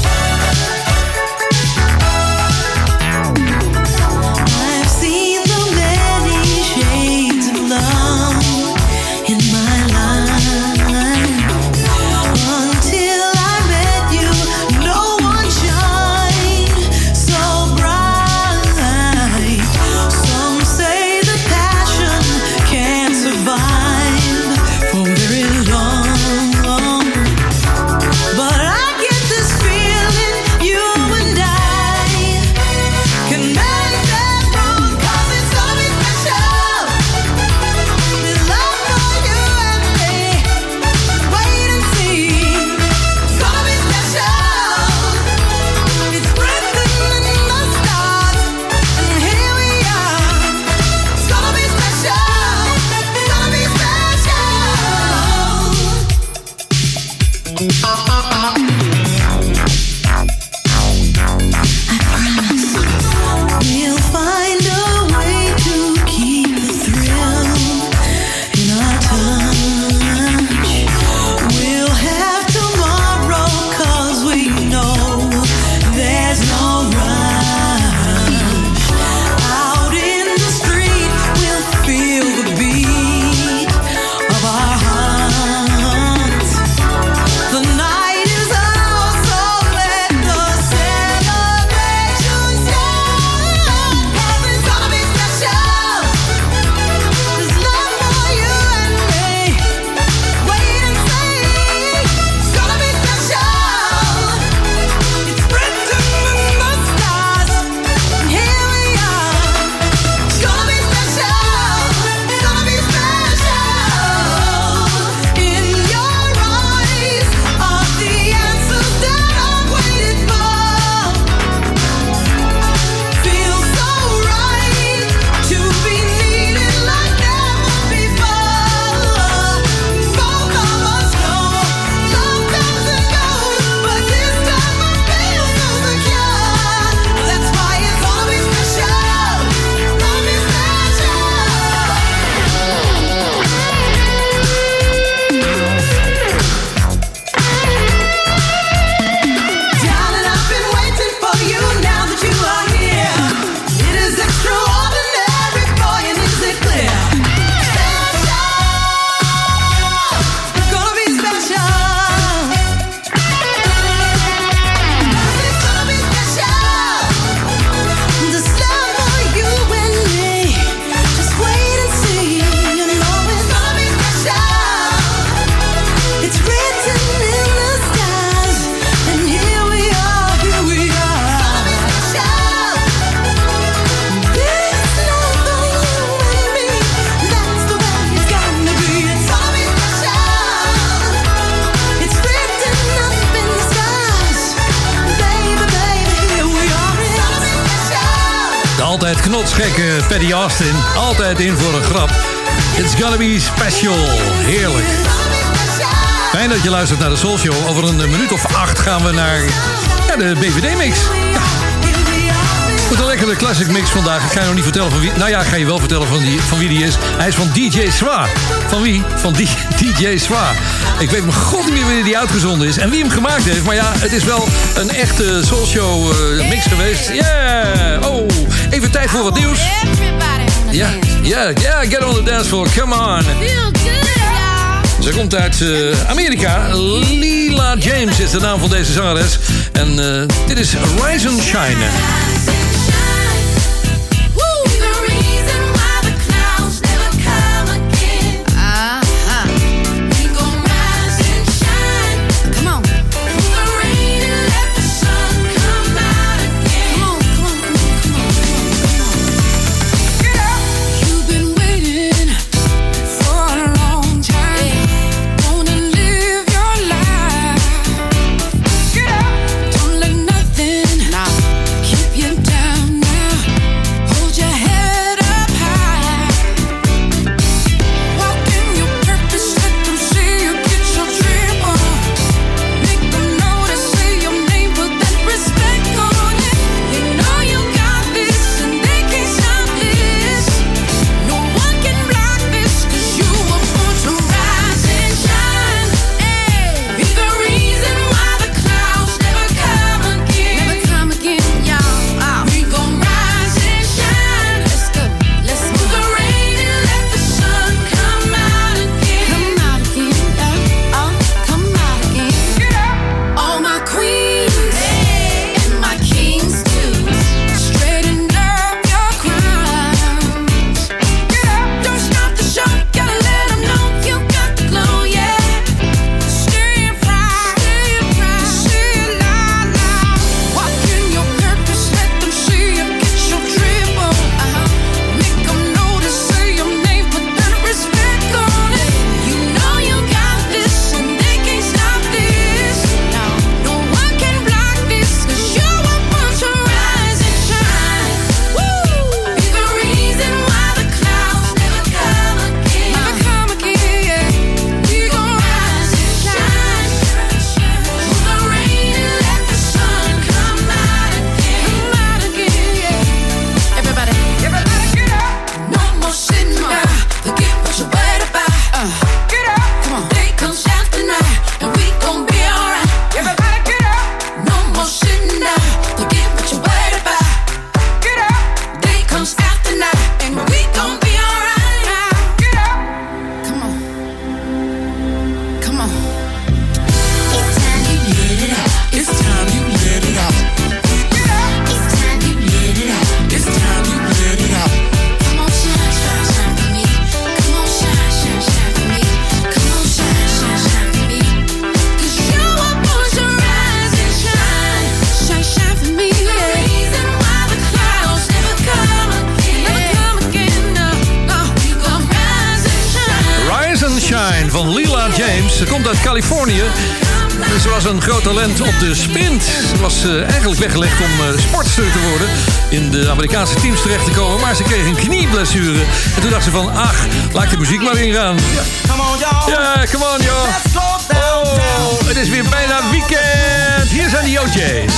In voor een grap. It's gonna be special. Heerlijk. Fijn dat je luistert naar de Soul Show. Over een minuut of acht gaan we naar ja, de BVD-mix. Goed, een lekkere classic mix vandaag. Ik ga je nog niet vertellen van wie... Nou ja, ik ga je wel vertellen van, die, van wie die is. Hij is van DJ Swa. Van wie? Van DJ Swa. Ik weet mijn god niet meer wanneer die uitgezonden is. En wie hem gemaakt heeft. Maar ja, het is wel een echte Soul Show eh, mix geweest. Yeah! Oh, even tijd voor wat nieuws. Ja, ja, ja, get on the dance floor. Come on. Ze komt uit eh, Amerika. Lila James is de naam van deze zangeres. En eh, dit is Rise and Shine. Talent op de sprint. Ze was eh, eigenlijk weggelegd om eh, sportster te worden. In de Amerikaanse teams terecht te komen. Maar ze kreeg een knieblessure. En toen dacht ze van, ach, laat ik de muziek maar ingaan. Ja, come on, joh. Oh, het is weer bijna weekend. Hier zijn die OJ's.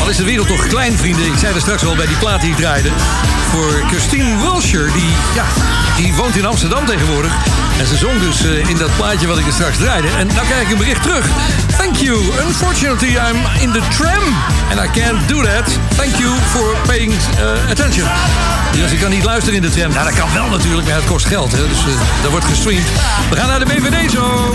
Al is de wereld toch klein, vrienden. Ik zei er straks al bij die plaat die ik draaide. Voor Christine Wilshire, die, ja, die woont in Amsterdam tegenwoordig. En ze zong dus eh, in dat plaatje wat ik er straks draaide. En nou krijg ik een bericht terug. Thank you. Unfortunately, I'm in the tram. And I can't do that. Thank you for paying eh, attention. Dus ik kan niet luisteren in de tram. Nou, dat kan wel natuurlijk, maar het kost geld. Hè? Dus eh, dat wordt gestreamd. We gaan naar de BVD zo.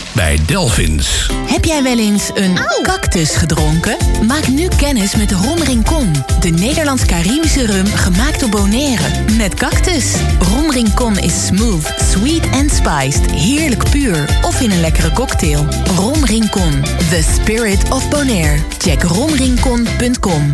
bij Delphins. Heb jij wel eens een cactus gedronken? Maak nu kennis met Rom Rincon. De Nederlands-Caribische rum gemaakt op Bonaire. Met cactus. Rom Rincon is smooth, sweet en spiced. Heerlijk puur. Of in een lekkere cocktail. Rom Rincon. The spirit of Bonaire. Check romrincon.com.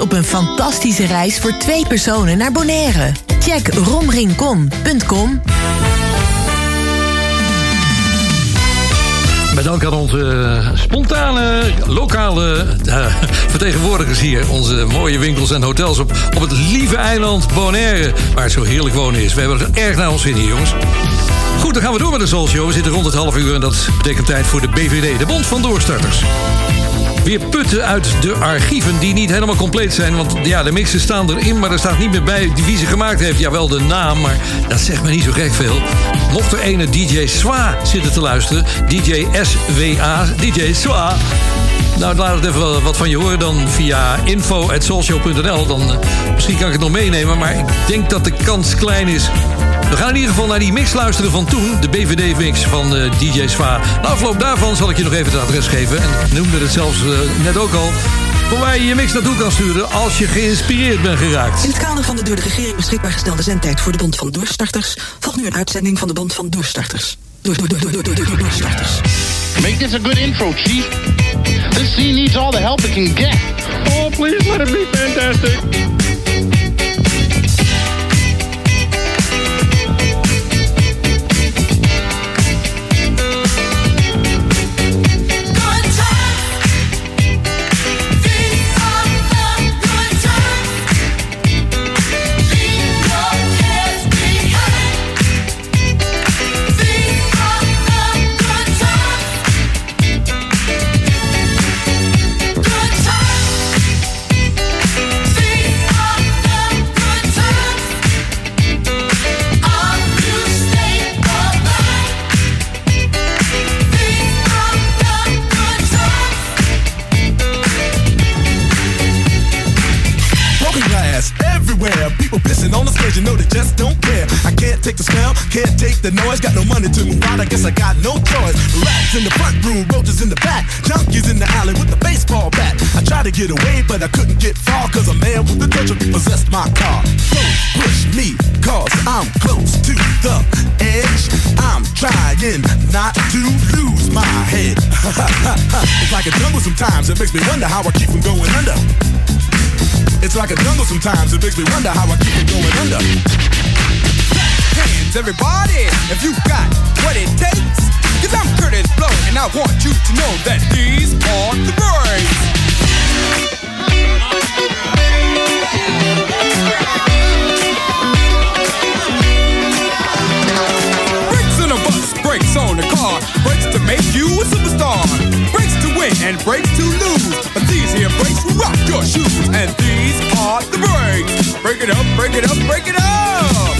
op een fantastische reis voor twee personen naar Bonaire. Check romrincon.com. Met dank aan onze spontane, lokale eh, vertegenwoordigers hier. Onze mooie winkels en hotels op, op het lieve eiland Bonaire. Waar het zo heerlijk wonen is. We hebben er erg naar ons hier, jongens. Goed, dan gaan we door met de Soul Show. We zitten rond het half uur en dat betekent tijd voor de BVD, de Bond van Doorstarters. Weer putten uit de archieven die niet helemaal compleet zijn. Want ja, de mixen staan erin, maar er staat niet meer bij wie ze gemaakt heeft. Jawel, de naam, maar dat zegt me niet zo gek veel. Mocht er ene DJ Swa zitten te luisteren, DJ SWA, DJ Swa... Nou, laat het even wat van je horen dan via info.soulshow.nl. Dan eh, misschien kan ik het nog meenemen, maar ik denk dat de kans klein is. We gaan in ieder geval naar die mix luisteren van toen. De BVD-mix van eh, DJ Sva. Na afloop daarvan zal ik je nog even het adres geven. En ik noemde het zelfs eh, net ook al. Voor waar je je mix naartoe kan sturen als je geïnspireerd bent geraakt. In het kader van de door de regering beschikbaar gestelde zendtijd voor de Bond van Doorstarters... volgt nu een uitzending van de Bond van Doorstarters. Door, door, door, door, door, door, door, doorstarters. Make this a good intro, Chief. This scene needs all the help it can get. Oh, please let it be fantastic. Take the noise. Got no money to move out, I guess I got no choice. Rats in the front room, roaches in the back. Junkies in the alley with the baseball bat. I tried to get away, but I couldn't get far. Cause a man with a touch of possessed my car. Don't push me, cause I'm close to the edge. I'm trying not to lose my head. it's like a jungle sometimes, it makes me wonder how I keep from going under. It's like a jungle sometimes. It makes me wonder how I keep from going under. Hands, everybody, if you got what it takes. Cause I'm Curtis Blow, and I want you to know that these are the birds. Brakes on a bus, brakes on a car, brakes to make you a superstar. Brakes to win and brakes to lose. But these here brakes will rock your shoes, and these are the breaks. Break it up, break it up, break it up.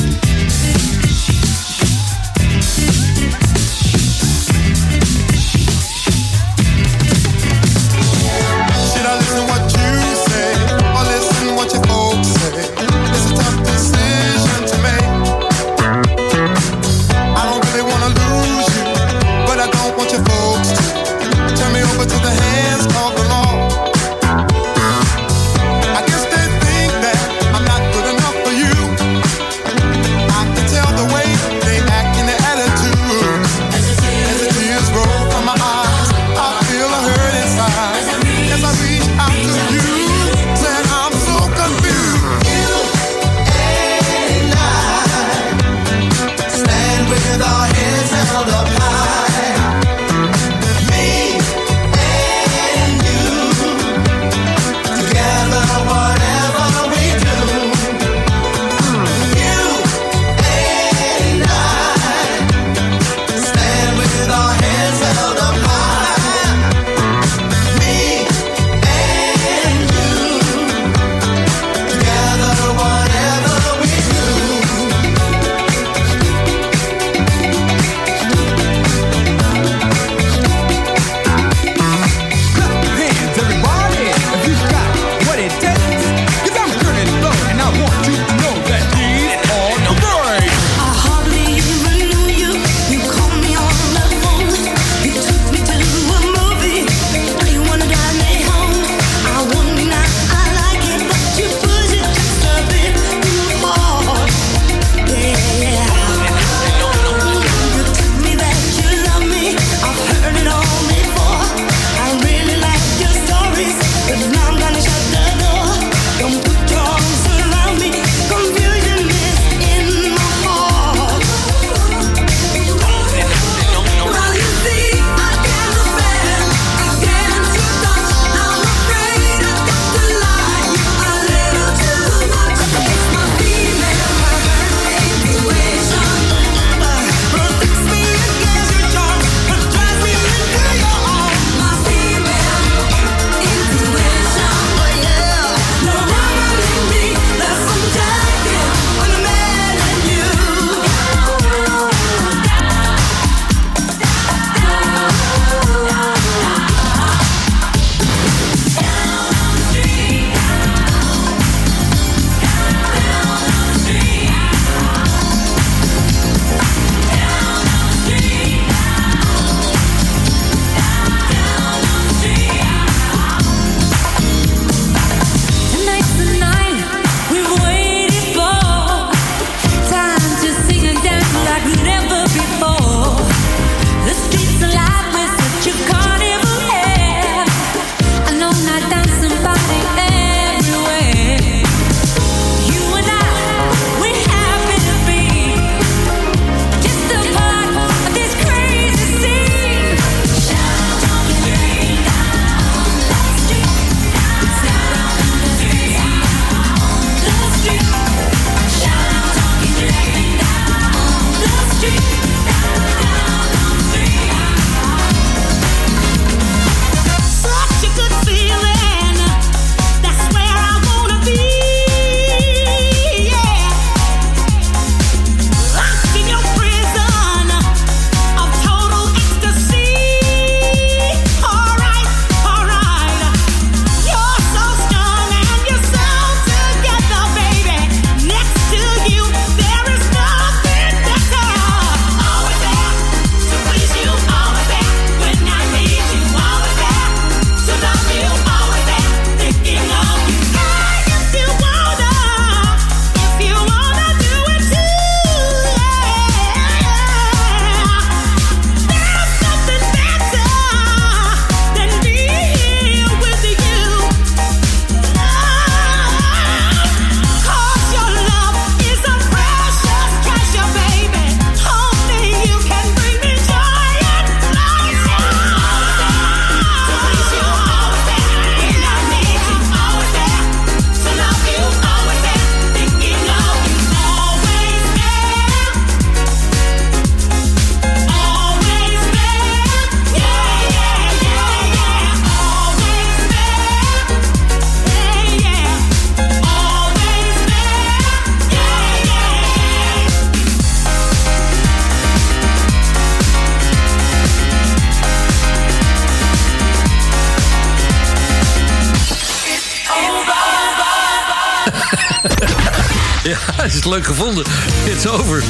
Gevonden. It's over.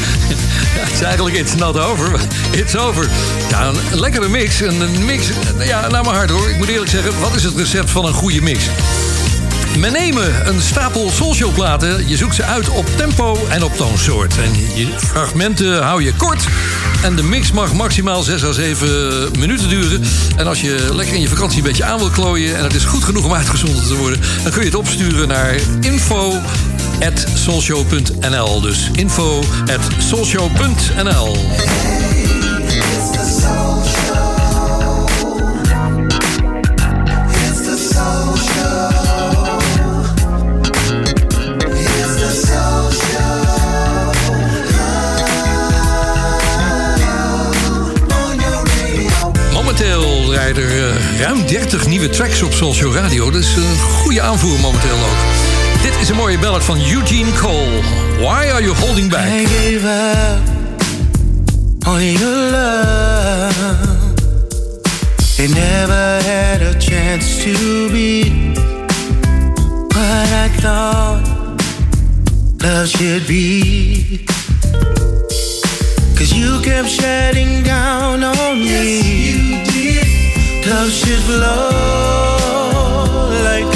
Het is eigenlijk it's not over. It's over. Ja, een lekkere mix. Een, mix. Ja, nou maar hard hoor. Ik moet eerlijk zeggen, wat is het recept van een goede mix? Men nemen een stapel soulshow platen. Je zoekt ze uit op tempo en op toonsoort. En je fragmenten hou je kort. En de mix mag maximaal 6 à 7 minuten duren. En als je lekker in je vakantie een beetje aan wil klooien... en het is goed genoeg om uitgezonden te worden... dan kun je het opsturen naar info soulshow.nl. Dus info soulshow.nl. Momenteel rijden er eh, ruim 30 nieuwe tracks op Soulshow Radio. Dat is een goede aanvoer momenteel ook. Dit is een mooie ballad van Eugene Cole. Why are you holding back? I gave up on your love. They never had a chance to be what I thought love should be. Cause you kept shutting down on me. You did. Love should flow like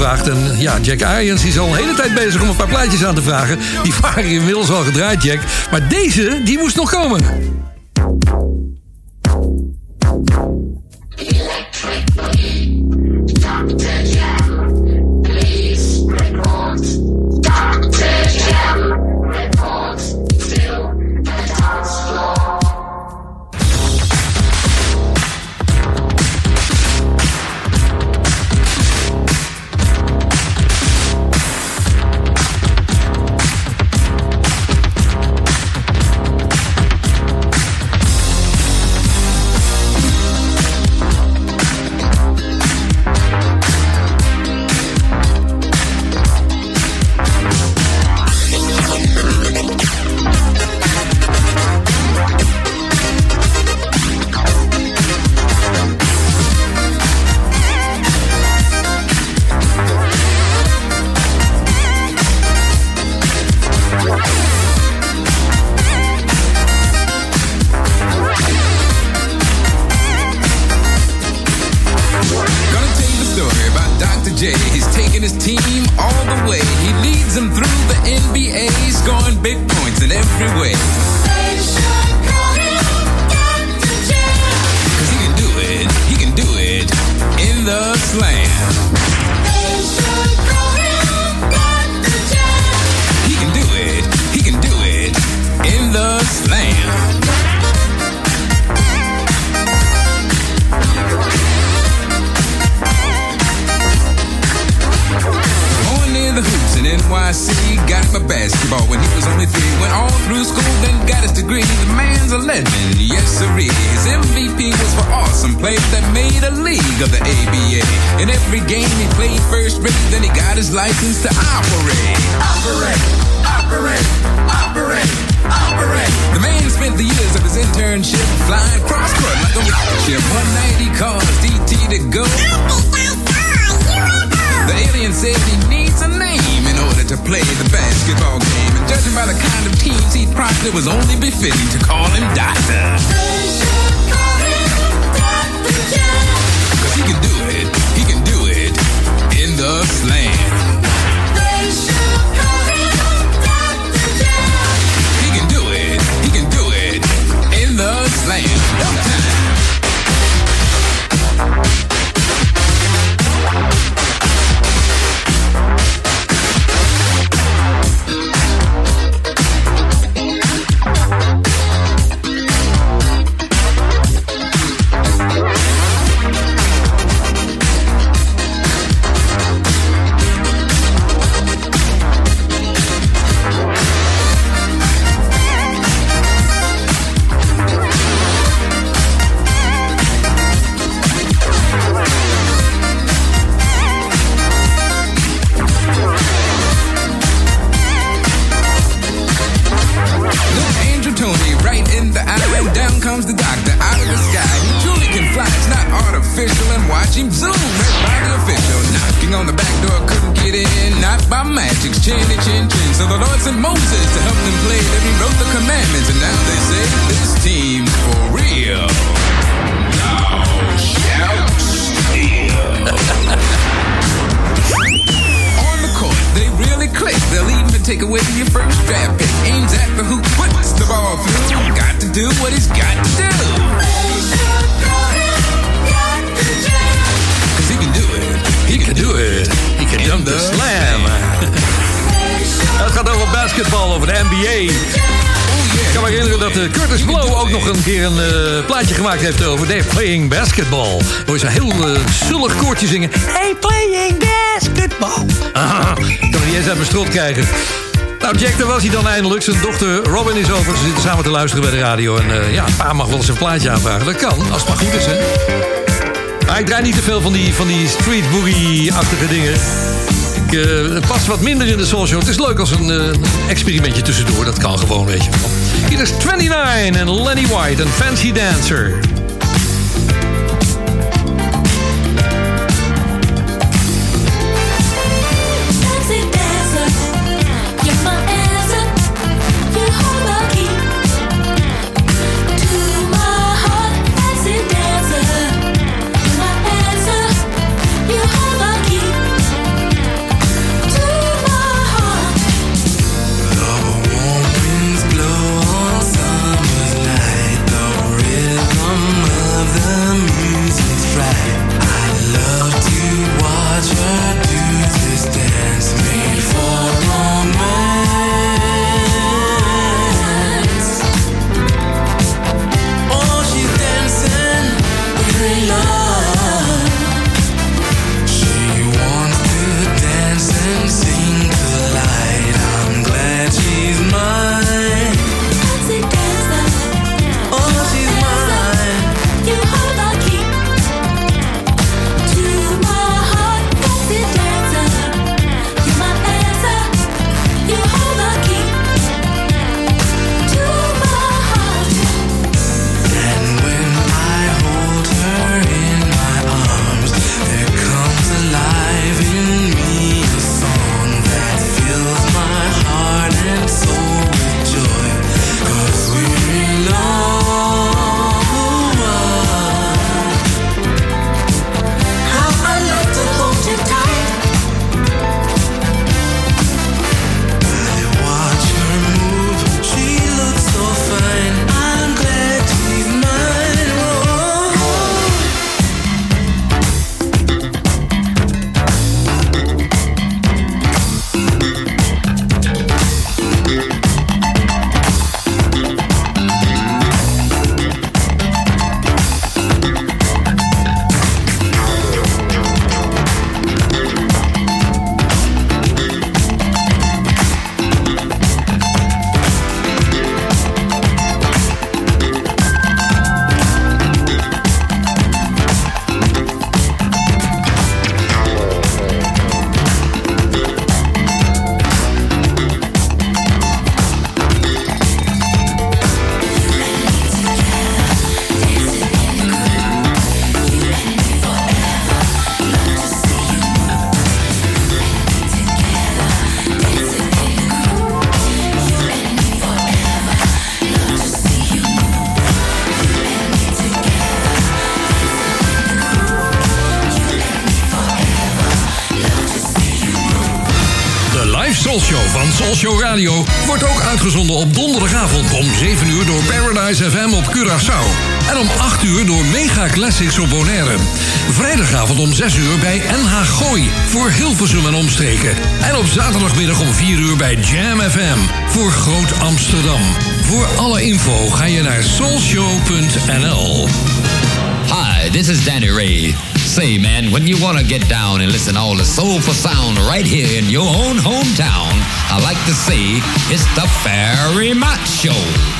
En ja, Jack Arians is al een hele tijd bezig om een paar plaatjes aan te vragen. Die waren inmiddels al gedraaid, Jack. Maar deze, die moest nog komen. luisteren bij de radio. En uh, ja, paar mag wel eens een plaatje aanvragen. Dat kan, als het maar goed is, hè. Ik draai niet te veel van die, van die street boogie-achtige dingen. Ik, eh, pas past wat minder in de soul. Het is leuk als eh, een experimentje tussendoor. Dat kan gewoon, weet je wel. Hier is 29 en Lenny White, een fancy dancer. bij Jam FM voor Groot Amsterdam. Voor alle info ga je naar soulshow.nl. Hi, this is Danny Ray. Say man, when you want to get down and listen all the soulful sound right here in your own hometown, I like to say it's the Fairy Matt Show.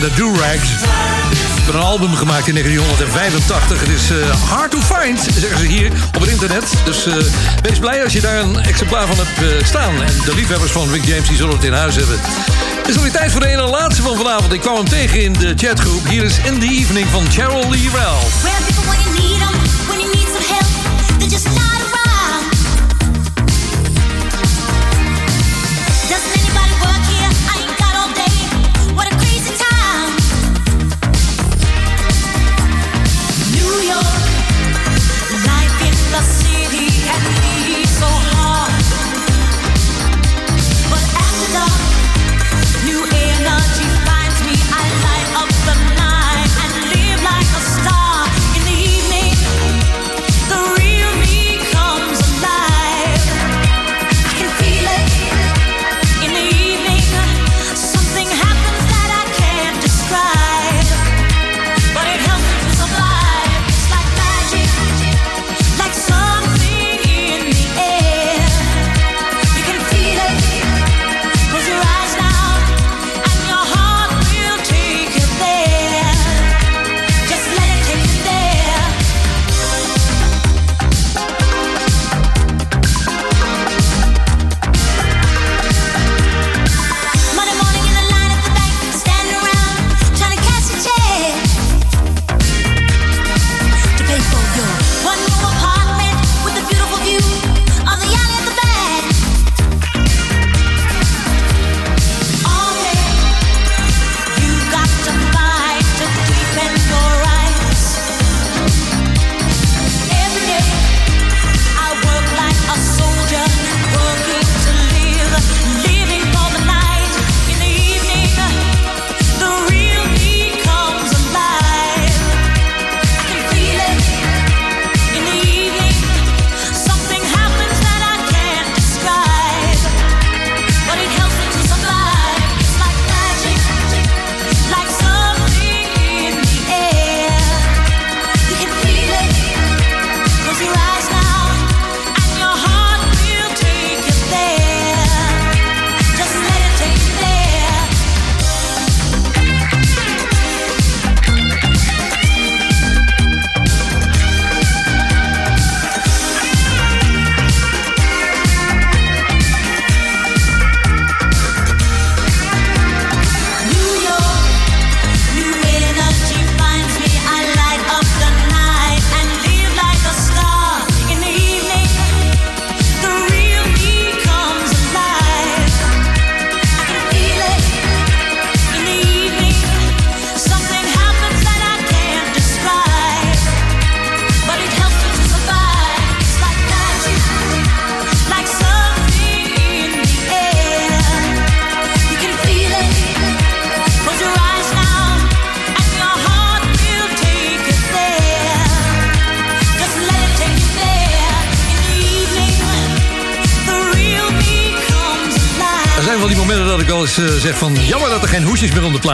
The de Do-Rags. Ze een album gemaakt in 1985. Het is eh, hard to find, zeggen ze hier op het internet. Dus eh, wees blij als je daar een exemplaar van hebt eh, staan. En de liefhebbers van Rick James die zullen het in huis hebben. Het is alweer tijd voor de ene laatste van vanavond. Ik kwam hem tegen in de chatgroep. Hier is In the Evening van Cheryl Lee Ralph.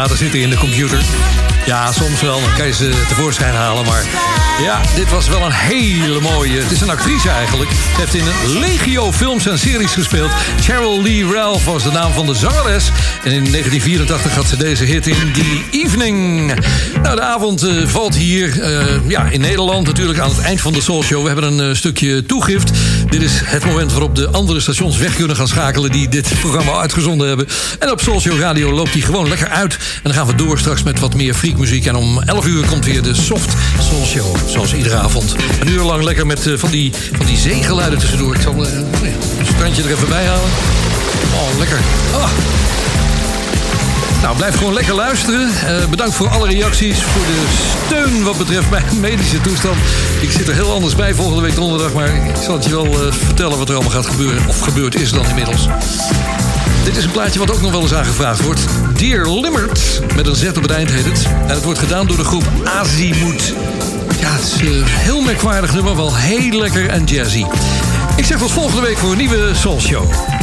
Platen zitten in de computer. Ja, soms wel. Dan kan je ze tevoorschijn halen. Maar ja, dit was wel een hele mooie... Het is een actrice eigenlijk. Ze heeft in een legio films en series gespeeld. Cheryl Lee Ralph was de naam van de zangeres. En in 1984 had ze deze hit in The Evening. Nou, de avond eh, valt hier eh, ja, in Nederland natuurlijk aan het eind van de Soul Show. We hebben een eh, stukje toegift. Dit is het moment waarop de andere stations weg kunnen gaan schakelen... die dit programma uitgezonden hebben. En op Show Radio loopt die gewoon lekker uit. En dan gaan we door straks met wat meer freakmuziek. En om 11 uur komt weer de Soft Soul Show, zoals iedere avond. Een uur lang lekker met eh, van, die, van die zeegeluiden tussendoor. Ik zal eh, een strandje er even bij halen. Oh, lekker. Ah. Nou, blijf gewoon lekker luisteren. Eh, bedankt voor alle reacties, voor de steun wat betreft mijn medische toestand. Ik zit er heel anders bij volgende week donderdag, maar ik zal het je wel eh, vertellen wat er allemaal gaat gebeuren. Of gebeurd is dan inmiddels. Dit is een plaatje wat ook nog wel eens aangevraagd wordt. Dear Limmert, met een Z op het eind heet het. En het wordt gedaan door de groep Azimuth. Ja, het is een heel merkwaardig nummer, wel heel lekker en jazzy. Ik zeg tot volgende week voor een nieuwe Soul Show.